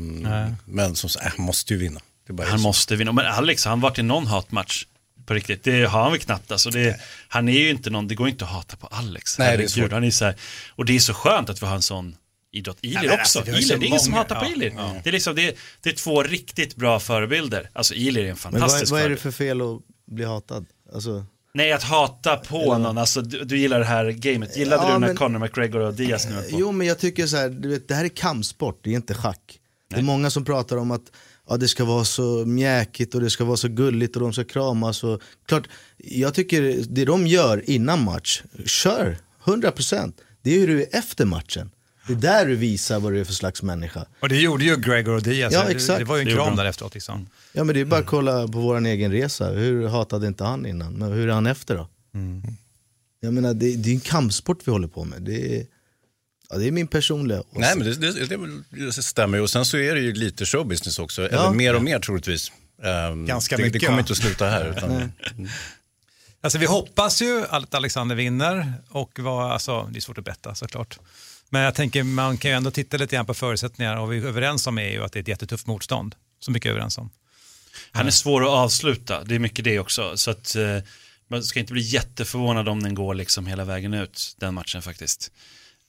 Nej. men som sagt, äh, måste ju vinna. Det är bara Han måste vinna. Men Alex, har han varit i någon hatmatch? På riktigt, det har han väl knappt. Alltså det, han är ju inte någon, det går inte att hata på Alex. Nej, det är svårt. Han är så här, och det är så skönt att vi har en sån idrott. Ilir men också. alltså, ju Ilir, det är ingen som hatar på Ja, Ilir. ja. Det, är liksom, det, är, det är två riktigt bra förebilder. Alltså Ilir är en Men vad, fantastisk vad är det för fel att bli hatad? Alltså, Nej, att hata på någon. Alltså, du, du gillar det här gamet. Gillade Ja, du när men- Conor McGregor och Diaz nu på? Jo men jag tycker så här, du vet, det här är kampsport, det är inte schack. Det är många som pratar om att ja, det ska vara så mjäkigt och det ska vara så gulligt och de ska kramas. Och, klart, jag tycker det de gör innan match, kör 100%. Det är hur du är efter matchen. Det är där du visar vad du är för slags människa. Och det gjorde ju Gregor och Diaz. Ja, Det- exakt. Det var ju en kram där efteråt. Liksom. Ja men det är bara att kolla på vår egen resa, hur hatade inte han innan? Men hur är han efter då? Jag menar det, det är en kampsport vi håller på med. Det är, Ja, det är min personliga åsikt. Nej, men det, det, det, stämmer ju. Och sen så är det ju lite showbusiness också. Eller Ja. mer och mer troligtvis. Ehm, Ganska det, mycket, Det kommer va? inte att sluta här. Utan, Alltså vi hoppas ju att Alexander vinner och vad, alltså, det är svårt att betta såklart. Men jag tänker man kan ju ändå titta lite grann på förutsättningar och vi är överens om är ju att det är ett jättetufft motstånd. Så mycket är överens om. Han är svår att avsluta, det är mycket det också. Så att eh, man ska inte bli jätteförvånad om den går liksom hela vägen ut, den matchen faktiskt.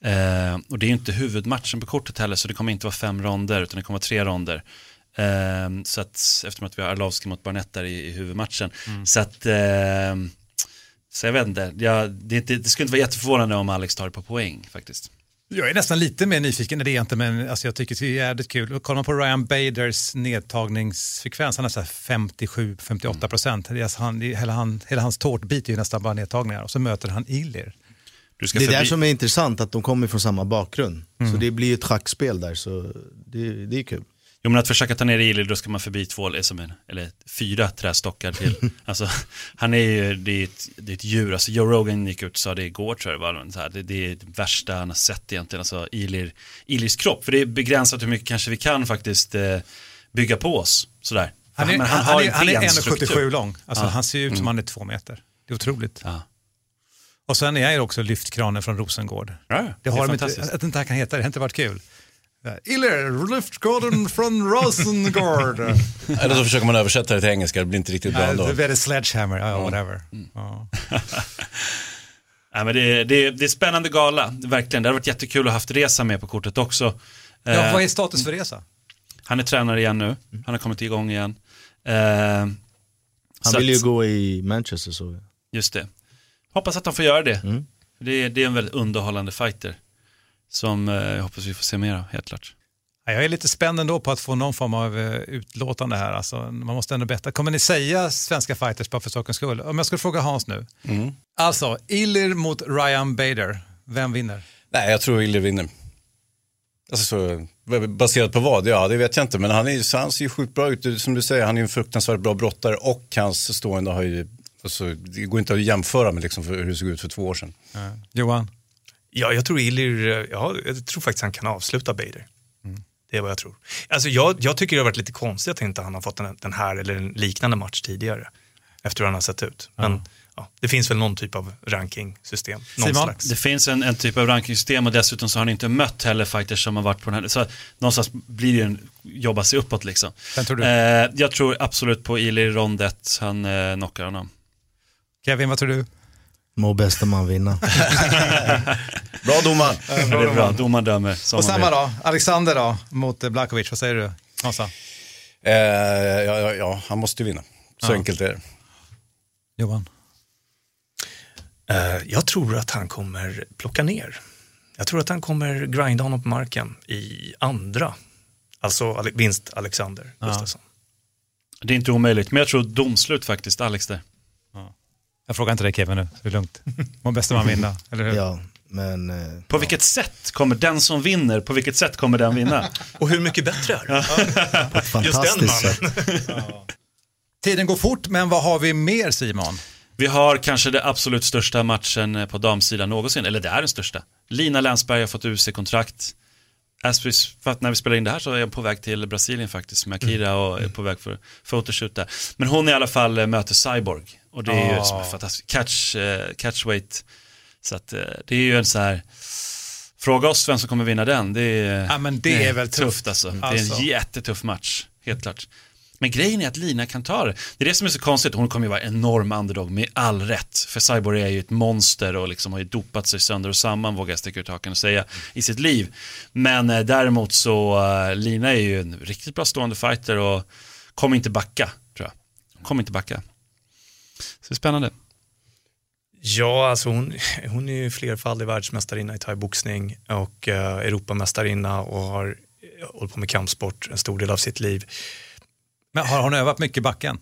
Eh, och det är ju inte huvudmatchen på kortet heller, så det kommer inte vara fem ronder, utan det kommer vara tre ronder. Eh, så att, eftersom att vi har Arlovski mot Barnett där i, i huvudmatchen. Så att, eh, så jag vet inte, jag, det, inte, det skulle inte vara jätteförvånande om Alex tar det på poäng faktiskt. Jag är nästan lite mer nyfiken, det är inte, men alltså jag tycker det är jävligt kul. Och Kollar man på Ryan Baders nedtagningsfrekvens, han är så här 57-58 procent. Mm. Han, hela, han, hela hans tårtbit är ju nästan bara nedtagningar och så möter han Ilir. Du ska Det är förbi- där som är intressant, att de kommer från samma bakgrund. Mm. Så det blir ju ett schackspel där, så det, det är kul. Jo men att försöka ta ner Ilir, då ska man förbi två, eller som en, eller fyra trästockar till. alltså, han är ju, det är, ett, det är ett djur, alltså Joe Rogan gick ut och sa det igår tror jag det var, så här, det, det är det värsta han har sett egentligen, alltså Ilir, Ilirs kropp. För det är begränsat hur mycket kanske vi kan faktiskt eh, bygga på oss, sådär. Han är, han, han, en är, han är benstruktur. 1,77 lång, alltså Ja. han ser ut som Mm. han är två meter. Det är otroligt. Ja. Och sen är jag ju också lyftkranen från Rosengård. Ja, det det är har de inte, fantastiskt. att inte det här kan heta, det har inte varit kul. Ilir, lyftkranen från Rosengård. eller så försöker man översätta det till engelska, det blir inte riktigt bra ändå. Det är sledgehammer, ja, whatever. Ja. Nej, men det, är- det, det är spännande gala, verkligen. Det hade varit jättekul att ha haft Resa med på kortet också. Ja, Eh, vad är status för resa? Han är tränare igen nu, han har kommit igång igen. Eh, Han vill ju att- gå i Manchester så. Just det. Hoppas att han får göra det. Mm. Det, är, det är en väldigt underhållande fighter. Som eh, jag hoppas vi får se mer av, helt klart. Ja, Jag är lite spänd ändå på att få någon form av eh, utlåtande här. Alltså, man måste ändå betta. Kommer ni säga svenska fighters bara för sakens skull? Om jag skulle fråga Hans nu. Mm. Alltså, Ilir mot Ryan Bader. Vem vinner? Nej, jag tror Ille vinner. Alltså så, baserat på vad? Ja, det vet jag inte. Men han, är, han ser ju sjukt bra ut. Som du säger, han är en fruktansvärt bra brottare och hans stående har ju... Alltså, det går inte att jämföra med liksom hur det såg ut för två år sedan. Johan? Ja, jag tror Ilir, eh, ja, jag tror faktiskt han kan avsluta Bader. Det är vad jag tror. Alltså jag, jag tycker det har varit lite konstigt att inte han har fått den, den här eller en liknande match tidigare. Efter hur han har sett ut. Men ja, det finns väl någon typ av rankingsystem. Simon? slags. Det finns en, en typ av rankingsystem och dessutom så har han inte mött heller fighters som har varit på den här. Så någonstans blir det en, jobba sig uppåt liksom. Tror du? Eh, jag tror absolut på Ilir Rondet, han eh, knockar honom. Kevin, vad tror du? Må bästa man vinna. Bra domaren! det är bra, domaren dömer Och samma då, Alexander då, mot Blakovic. Vad säger du? Hansa? Eh, ja, ja, ja, han måste ju vinna. Så Ja. enkelt är det. Johan? Eh, jag tror att han kommer plocka ner. Jag tror att han kommer grinda honom på marken i andra. Alltså vinst Alexander Gustafsson. Det är inte omöjligt, men jag tror domslut faktiskt, Alex där. Jag frågar inte dig Kevin nu, det är lugnt. Må bästa man vinna, eller hur? Ja, men... eh, På vilket sätt kommer den som vinner, på vilket sätt kommer den vinna? Och hur mycket bättre är det? På ett Just den fantastiskt mannen. sätt. Tiden går fort, men vad har vi mer Simon? Vi har kanske det absolut största matchen på damsidan någonsin, eller det är den största. Lina Länsberg har fått UC-kontrakt. As we, för att när vi spelar in det här så är jag på väg till Brasilien faktiskt med Akira och är på väg för photoshoot där. Men hon i alla fall eh, möter Cyborg och det är ju Ah. som en fantastisk catch, eh, catchweight. Så att eh, det är ju en så här, fråga oss vem som kommer vinna den. Det är, Ja, men det är väl tufft. alltså. Det är Alltså. en jättetuff match, helt klart. Men grejen är att Lina kan ta det. Det är det som är så konstigt. Hon kommer ju vara enorm underdog med all rätt. För Cyborg är ju ett monster och liksom har ju dopat sig sönder och samman, vågar jag sticka ut hakan och säga, i sitt liv. Men eh, däremot så, eh, Lina är ju en riktigt bra stående fighter och kommer inte backa, tror jag. Hon kommer inte backa. Så det är spännande. Ja, alltså hon, hon är ju flerfaldig världsmästarinna i thaiboxning och uh, Europamästarinna och har eh, hållit på med kampsport en stor del av sitt liv. Men har hon övat mycket i backen?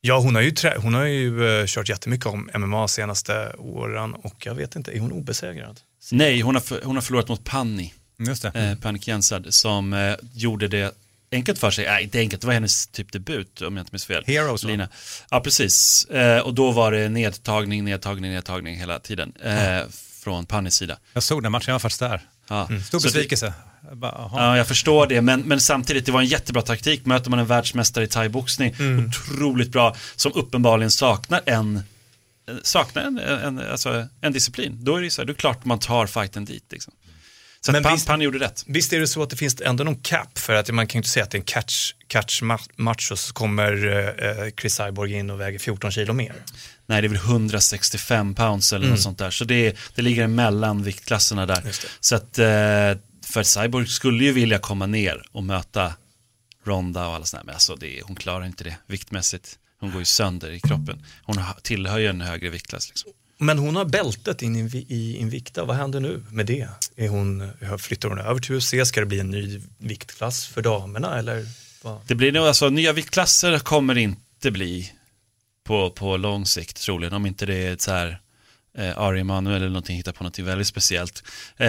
Ja, hon har ju, hon har ju eh, kört jättemycket om MMA senaste åren och jag vet inte, är hon obesegrad? Nej, hon har, för, hon har förlorat mot Panni. Just det. eh, Panik Jensad som eh, gjorde det enkelt för sig. Nej, inte enkelt, det var hennes typ debut om jag inte minns fel. Heroes, va? Lina. Ja, precis. Eh, och då var det nedtagning, nedtagning, nedtagning hela tiden. Eh, från Pannis sida. Jag såg den matchen, jag var faktiskt där. Ja. Stor Så det- besvikelse. Ja, jag förstår det, men, men samtidigt, det var en jättebra taktik. Möter man en världsmästare i thaiboxning, otroligt bra, som uppenbarligen saknar en saknar en, en, alltså en disciplin, då är det, så här, då är det klart man tar fighten dit. Liksom. Så Men Pan, visst- Pan gjorde rätt. Visst är det så att det finns ändå någon cap för att man kan ju inte säga att det är en catch, catch ma- match och så kommer eh, Chris Cyborg in och väger 14 kilo mer. Nej, det är väl 165 pounds eller Mm. något sånt där. Så det, det ligger mellan viktklasserna där. Så att, eh, för Cyborg skulle ju vilja komma ner och möta Ronda och alla sådana, men alltså det, hon klarar inte det viktmässigt. Hon går ju sönder i kroppen. Hon tillhör ju en högre viktklass. Liksom. Men hon har bältet in i, Invicta, vad händer nu med det? Är hon, flyttar hon över till UFC? Ska det bli en ny viktklass för damerna eller? Vad? Det blir nog, alltså nya viktklasser kommer det inte bli på, på lång sikt troligen, om inte det är så här eh, Ari Emanuel eller någonting, hittar på någonting väldigt speciellt. Eh,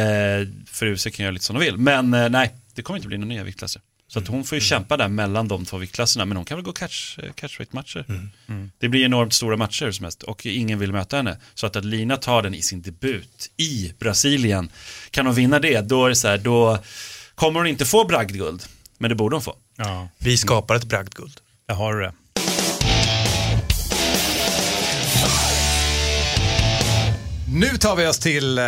för UFC kan göra lite som de vill, men eh, nej, det kommer inte bli några nya viktklasser. Så att hon får ju kämpa där mellan de två viktklasserna, men hon kan väl gå catch, eh, catchweight-matcher. Det blir enormt stora matcher som helst och ingen vill möta henne. Så att, att Lina tar den i sin debut i Brasilien, kan hon vinna det, då är det så här, då kommer hon inte få bragdguld, men det borde hon få. Ja, Vi skapar ett bragdguld. där har det. Nu tar vi oss till eh,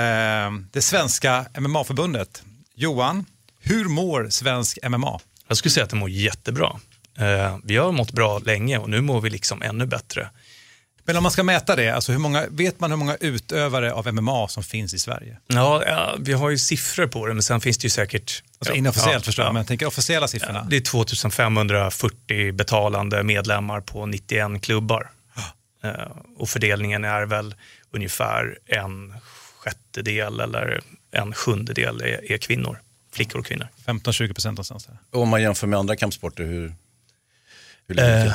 det svenska MMA-förbundet. Johan, hur mår svensk MMA? Jag skulle säga att det mår jättebra. Eh, vi har mått bra länge och nu mår vi liksom ännu bättre. Men om man ska mäta det, alltså hur många, vet man hur många utövare av MMA som finns i Sverige? Ja, ja, vi har ju siffror på det, men sen finns det ju säkert... Alltså ja, inofficiellt ja, förstår jag, ja. men jag tänker officiella siffrorna. Det är 2540 betalande medlemmar på 91 klubbar. Eh, och fördelningen är väl ungefär en sjättedel eller en sjundedel är, är kvinnor, flickor och kvinnor. 15-20 procent någonstans där. Och om man jämför med andra kampsporter, hur, hur ligger det Eh,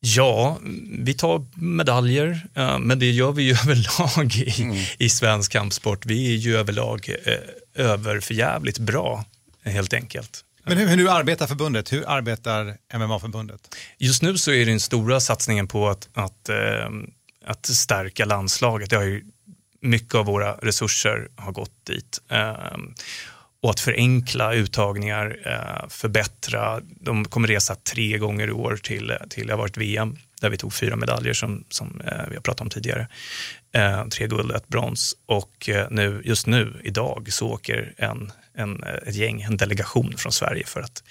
ja, vi tar medaljer, eh, men det gör vi ju överlag i, i svensk kampsport. Vi är ju överlag eh, överförjävligt bra, helt enkelt. Men hur, hur arbetar förbundet? Hur arbetar MMA-förbundet? Just nu så är den stora satsningen på att, att, eh, att stärka landslaget. Det har ju, mycket av våra resurser har gått dit. Och att förenkla uttagningar, eh, förbättra. De kommer resa tre gånger i år till, till det har varit VM där vi tog fyra medaljer som, som eh, vi har pratat om tidigare. Eh, tre guld, ett brons och nu, just nu, idag, så åker en, en, ett gäng, en delegation från Sverige för att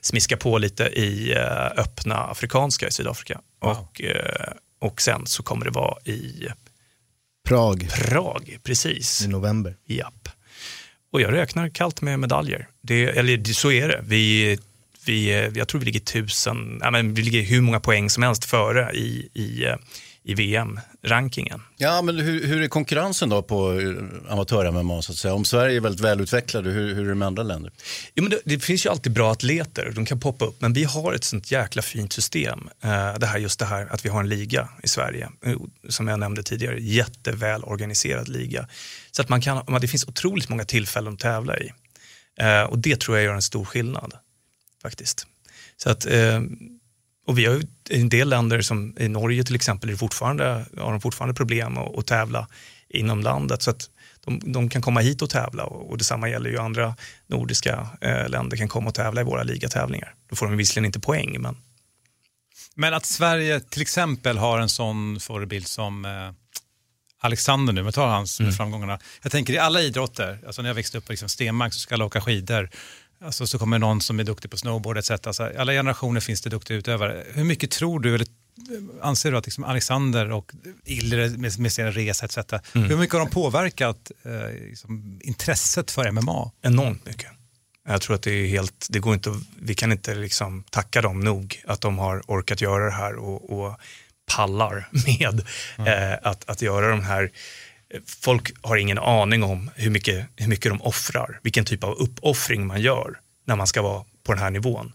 smiska på lite i öppna afrikanska i Sydafrika. Och, eh, och sen så kommer det vara i Prag Prag, precis. i november. Japp. Och jag räknar kallt med medaljer. Det, eller så är det. Vi, vi, jag tror vi ligger tusen, ja, men vi ligger hur många poäng som helst före i, i, eh, i VM-rankingen. Ja, men hur, hur är konkurrensen då på eh, amatör-MMA så att säga? Om Sverige är väldigt välutvecklade, hur, hur är det med andra länder? Jo, men det, det finns ju alltid bra atleter, de kan poppa upp, men vi har ett sånt jäkla fint system. Eh, det här, just det här att vi har en liga i Sverige, eh, som jag nämnde tidigare, jätteväl organiserad liga. Så att man kan, det finns otroligt många tillfällen att tävla i. Och det tror jag gör en stor skillnad, faktiskt. Så att, eh, och vi har en del länder, som i Norge till exempel, är fortfarande, har de fortfarande problem att, att tävla inom landet. Så att de, de kan komma hit och tävla och, och detsamma gäller ju andra nordiska eh, länder kan komma och tävla i våra ligatävlingar. Då får de visserligen inte poäng, men Men att Sverige till exempel har en sån förebild som eh, Alexander nu, jag tar hans Mm. framgångarna. Jag tänker i alla idrotter, alltså när jag växte upp på liksom Stenmark så ska alla åka skidor. Alltså så kommer någon som är duktig på snowboard etc. Alltså, alla generationer finns det duktiga utövare. Hur mycket tror du, eller anser du att liksom Alexander och Illre med, med sin resa etc. Mm. Hur mycket har de påverkat eh, liksom, intresset för MMA? enormt mycket. Jag tror att det är helt, det går inte, vi kan inte liksom tacka dem nog att de har orkat göra det här och, och pallar med eh, att, att göra de här Folk har ingen aning om hur mycket, hur mycket de offrar, vilken typ av uppoffring man gör när man ska vara på den här nivån.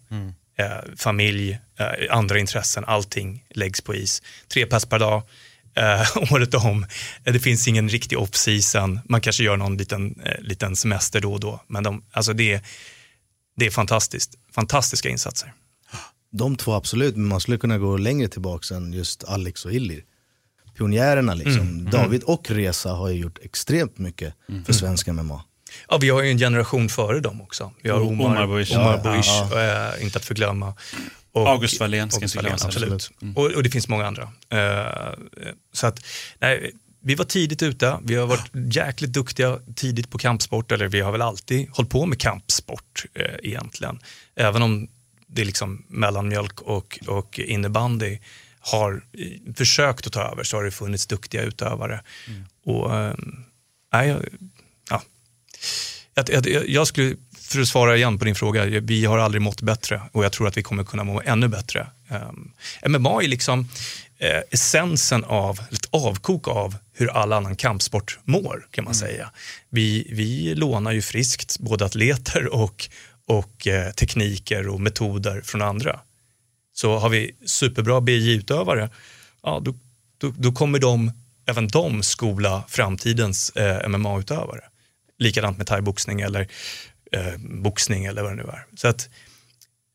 Eh, familj, eh, andra intressen, allting läggs på is. Tre pass per dag, eh, året om. Eh, Det finns ingen riktig off-season. Man kanske gör någon liten, eh, liten semester då och då. Men de, alltså det, är- det är fantastiskt. Fantastiska insatser. De två absolut, men man skulle kunna gå längre tillbaka än just Alex och Illir. Pionjärerna liksom. Mm. David och Reza har ju gjort extremt mycket för svensk MMA. Ja, vi har ju en generation före dem också. Vi har Omar, Omar Buish. Omar Ja, Buish, ja. eh, inte att förglömma. Och, August Wallén ska inte glömmas, absolut. absolut. Mm. Och, och det finns många andra. Eh, så att, nej, vi var tidigt ute, vi har varit jäkligt duktiga tidigt på kampsport, eller vi har väl alltid hållit på med kampsport eh, egentligen. Även om det är liksom mellanmjölk och, och innebandy har försökt att ta över så har det funnits duktiga utövare. Och, eh, nej, jag- ja. Jag, jag, jag skulle, för att svara igen på din fråga, vi har aldrig mått bättre och jag tror att vi kommer kunna må ännu bättre. Um, MMA är liksom eh, essensen av, ett avkok av hur all annan kampsport mår kan man säga. Vi, vi lånar ju friskt både atleter och, och eh, tekniker och metoder från andra. Så har vi superbra BJ-utövare, ja, då, då, då kommer de, även de skola framtidens eh, MMA-utövare. Likadant med thaiboxning eller eh, boxning eller vad det nu är. Så att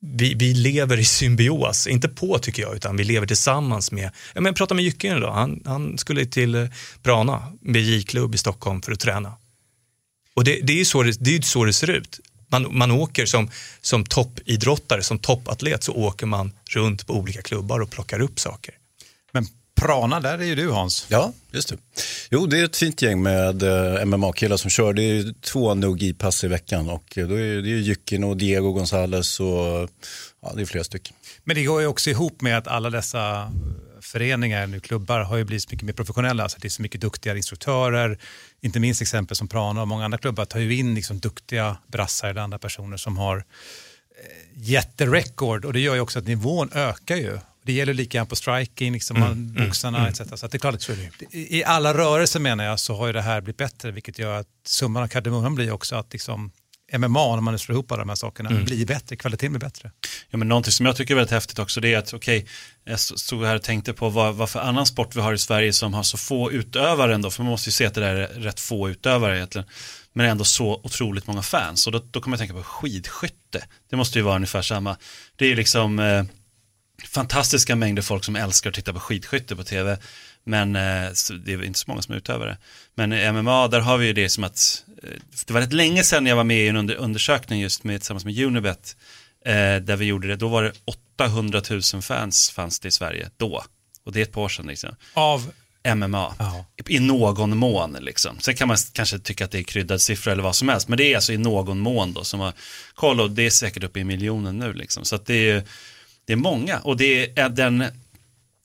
vi, vi lever i symbios, inte på tycker jag, utan vi lever tillsammans med, ja, men prata med Jycken idag, han, han skulle till eh, Prana, Brana, BJ-klubb i Stockholm för att träna. Och det, det är ju så det, det, är så det ser ut. Man, man åker som, som toppidrottare, som toppatlet så åker man runt på olika klubbar och plockar upp saker. Men Prana, där är ju du Hans. Ja, just det. Jo, det är ett fint gäng med eh, MMA-killar som kör. Det är två NUGI-pass i veckan och eh, då är det är Jycken och Diego Gonzales och ja, det är flera stycken. Men det går ju också ihop med att alla dessa föreningar, nu klubbar, har ju blivit så mycket mer professionella. Så det är så mycket duktigare instruktörer. Inte minst exempel som Prana och många andra klubbar tar ju in liksom duktiga brassar eller andra personer som har eh, jätterekord och det gör ju också att nivån ökar ju. Det gäller lika gärna på striking, liksom Mm, mm, boxarna mm. etc. Så det är klart, i, i alla rörelser menar jag så har ju det här blivit bättre vilket gör att summan av kardemumman blir också att liksom MMA, när man slår ihop alla de här sakerna, Mm. blir bättre, kvaliteten blir bättre. Ja, men någonting som jag tycker är väldigt häftigt också det är att okej, jag stod här och tänkte på vad, vad för annan sport vi har i Sverige som har så få utövare ändå, för man måste ju se att det där är rätt få utövare egentligen, men ändå så otroligt många fans. Och då, då kommer jag tänka på skidskytte, det måste ju vara ungefär samma. Det är ju liksom eh, fantastiska mängder folk som älskar att titta på skidskytte på tv, men eh, det är inte så många som är utövare. Men i MMA, där har vi ju det som att, det var rätt länge sedan jag var med i en under, undersökning just med, tillsammans med Unibet, eh, där vi gjorde det, då var det 800 000 fans fanns det i Sverige då. Och det är ett par år sedan liksom. Av? MMA. I någon mån liksom. Sen kan man kanske tycka att det är kryddad siffra eller vad som helst. Men det är alltså i någon mån då som har koll och det är säkert uppe i miljonen nu liksom. Så att det är, det är många och det är den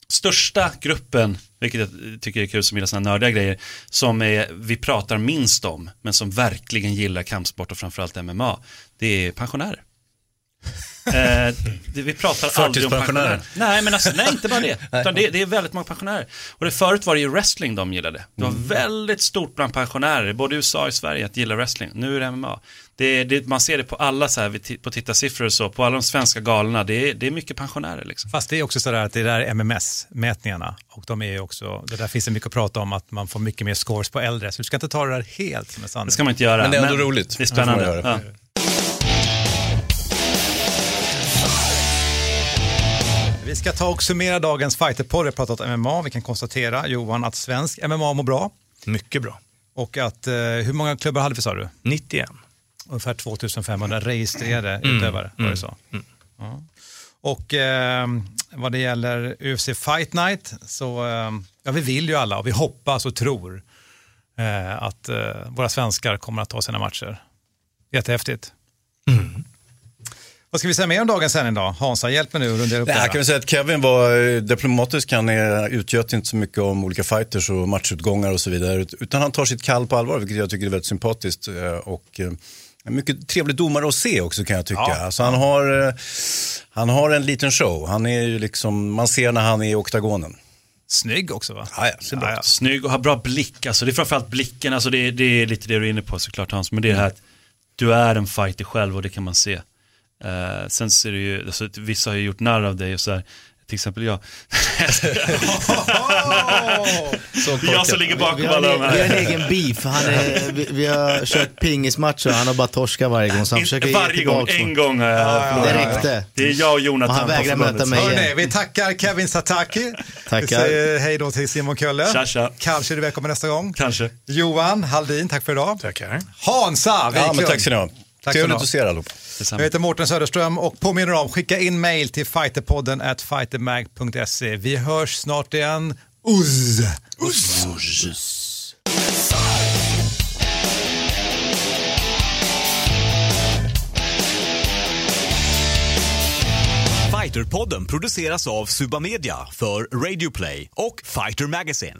största gruppen, vilket jag tycker är kul som gillar sådana nördiga grejer, som är, vi pratar minst om, men som verkligen gillar kampsport och framförallt MMA, det är pensionärer. eh, det, vi pratar aldrig om pensionärer. Nej, men alltså, nej, inte bara det. Utan det, det är väldigt många pensionärer. Och det, förut var det ju wrestling de gillade. Det var väldigt stort bland pensionärer, både i USA och i Sverige, att gilla wrestling. Nu är det MMA. Det, det, man ser det på alla så här, på tittarsiffror och så, på alla de svenska galorna, det är, det är mycket pensionärer liksom. Fast det är också sådär att det där är MMS-mätningarna och de är ju också, det där finns det mycket att prata om att man får mycket mer scores på äldre, så du ska inte ta det där helt som en sanning. Det ska man inte göra. Men det är ändå roligt. Det är spännande. Ja. Vi ska ta och summera dagens fighterpodd. Vi har pratat om MMA. Vi kan konstatera, Johan, att svensk MMA mår bra. Mycket bra. Och att, eh, hur många klubbar hade vi sa du? 91. Ungefär 2500 registrerade Mm, utövare. Var mm, det så? Ja. Och eh, vad det gäller UFC Fight Night så, eh, ja vi vill ju alla och vi hoppas och tror eh, att eh, våra svenskar kommer att ta sina matcher. Jättehäftigt. Mm. Vad ska vi säga mer om dagens sändning då? Hansa, hjälp mig nu att rundera upp Nej, det jag här. kan väl säga att Kevin var eh, diplomatisk. Han utgöt inte så mycket om olika fighters och matchutgångar och så vidare. ut- Utan han tar sitt kall på allvar, vilket jag tycker är väldigt sympatiskt. eh, Och eh, en mycket trevlig domare att se också kan jag tycka. Ja. Alltså, han, har, eh, han har en liten show. Han är ju liksom, man ser när han är i oktagonen. Snygg också va? Ja, ja, bra. Ja, ja. Snygg och har bra blick, alltså det är framförallt blicken, alltså det, det är lite det du är inne på såklart Hans, men det är det här att du är en fighter själv och det kan man se. Eh, sen ser det ju, alltså, vissa har ju gjort narr av dig och så här, till exempel jag. Så Det är jag som ligger Vi bakom har, alla de en, vi har en här. egen beef. Han är, vi, vi har kört pingismatcher och han har bara torskat varje gång. Så han försöker varje gång, en gång har jag Det räckte. Det är jag och Och Jonathan han på vägrar möta mig Hörrni, igen. vi tackar Kevin Sataki. Tackar. Vi säger hej då till Simon Kölle. Tja, tja. Kanske du välkommen nästa gång. Kanske. Johan Halldin, tack för idag. Tackar. Hansa Wiklund. Ja, men tack ska ni ha. Trevligt att se er allihop. Jag heter Mårten Söderström och påminner om, skicka in mail till fighterpodden at fightermag.se. Vi hörs snart igen. Uzz! Fighterpodden produceras av Suba Media för Radio Play och Fighter Magazine.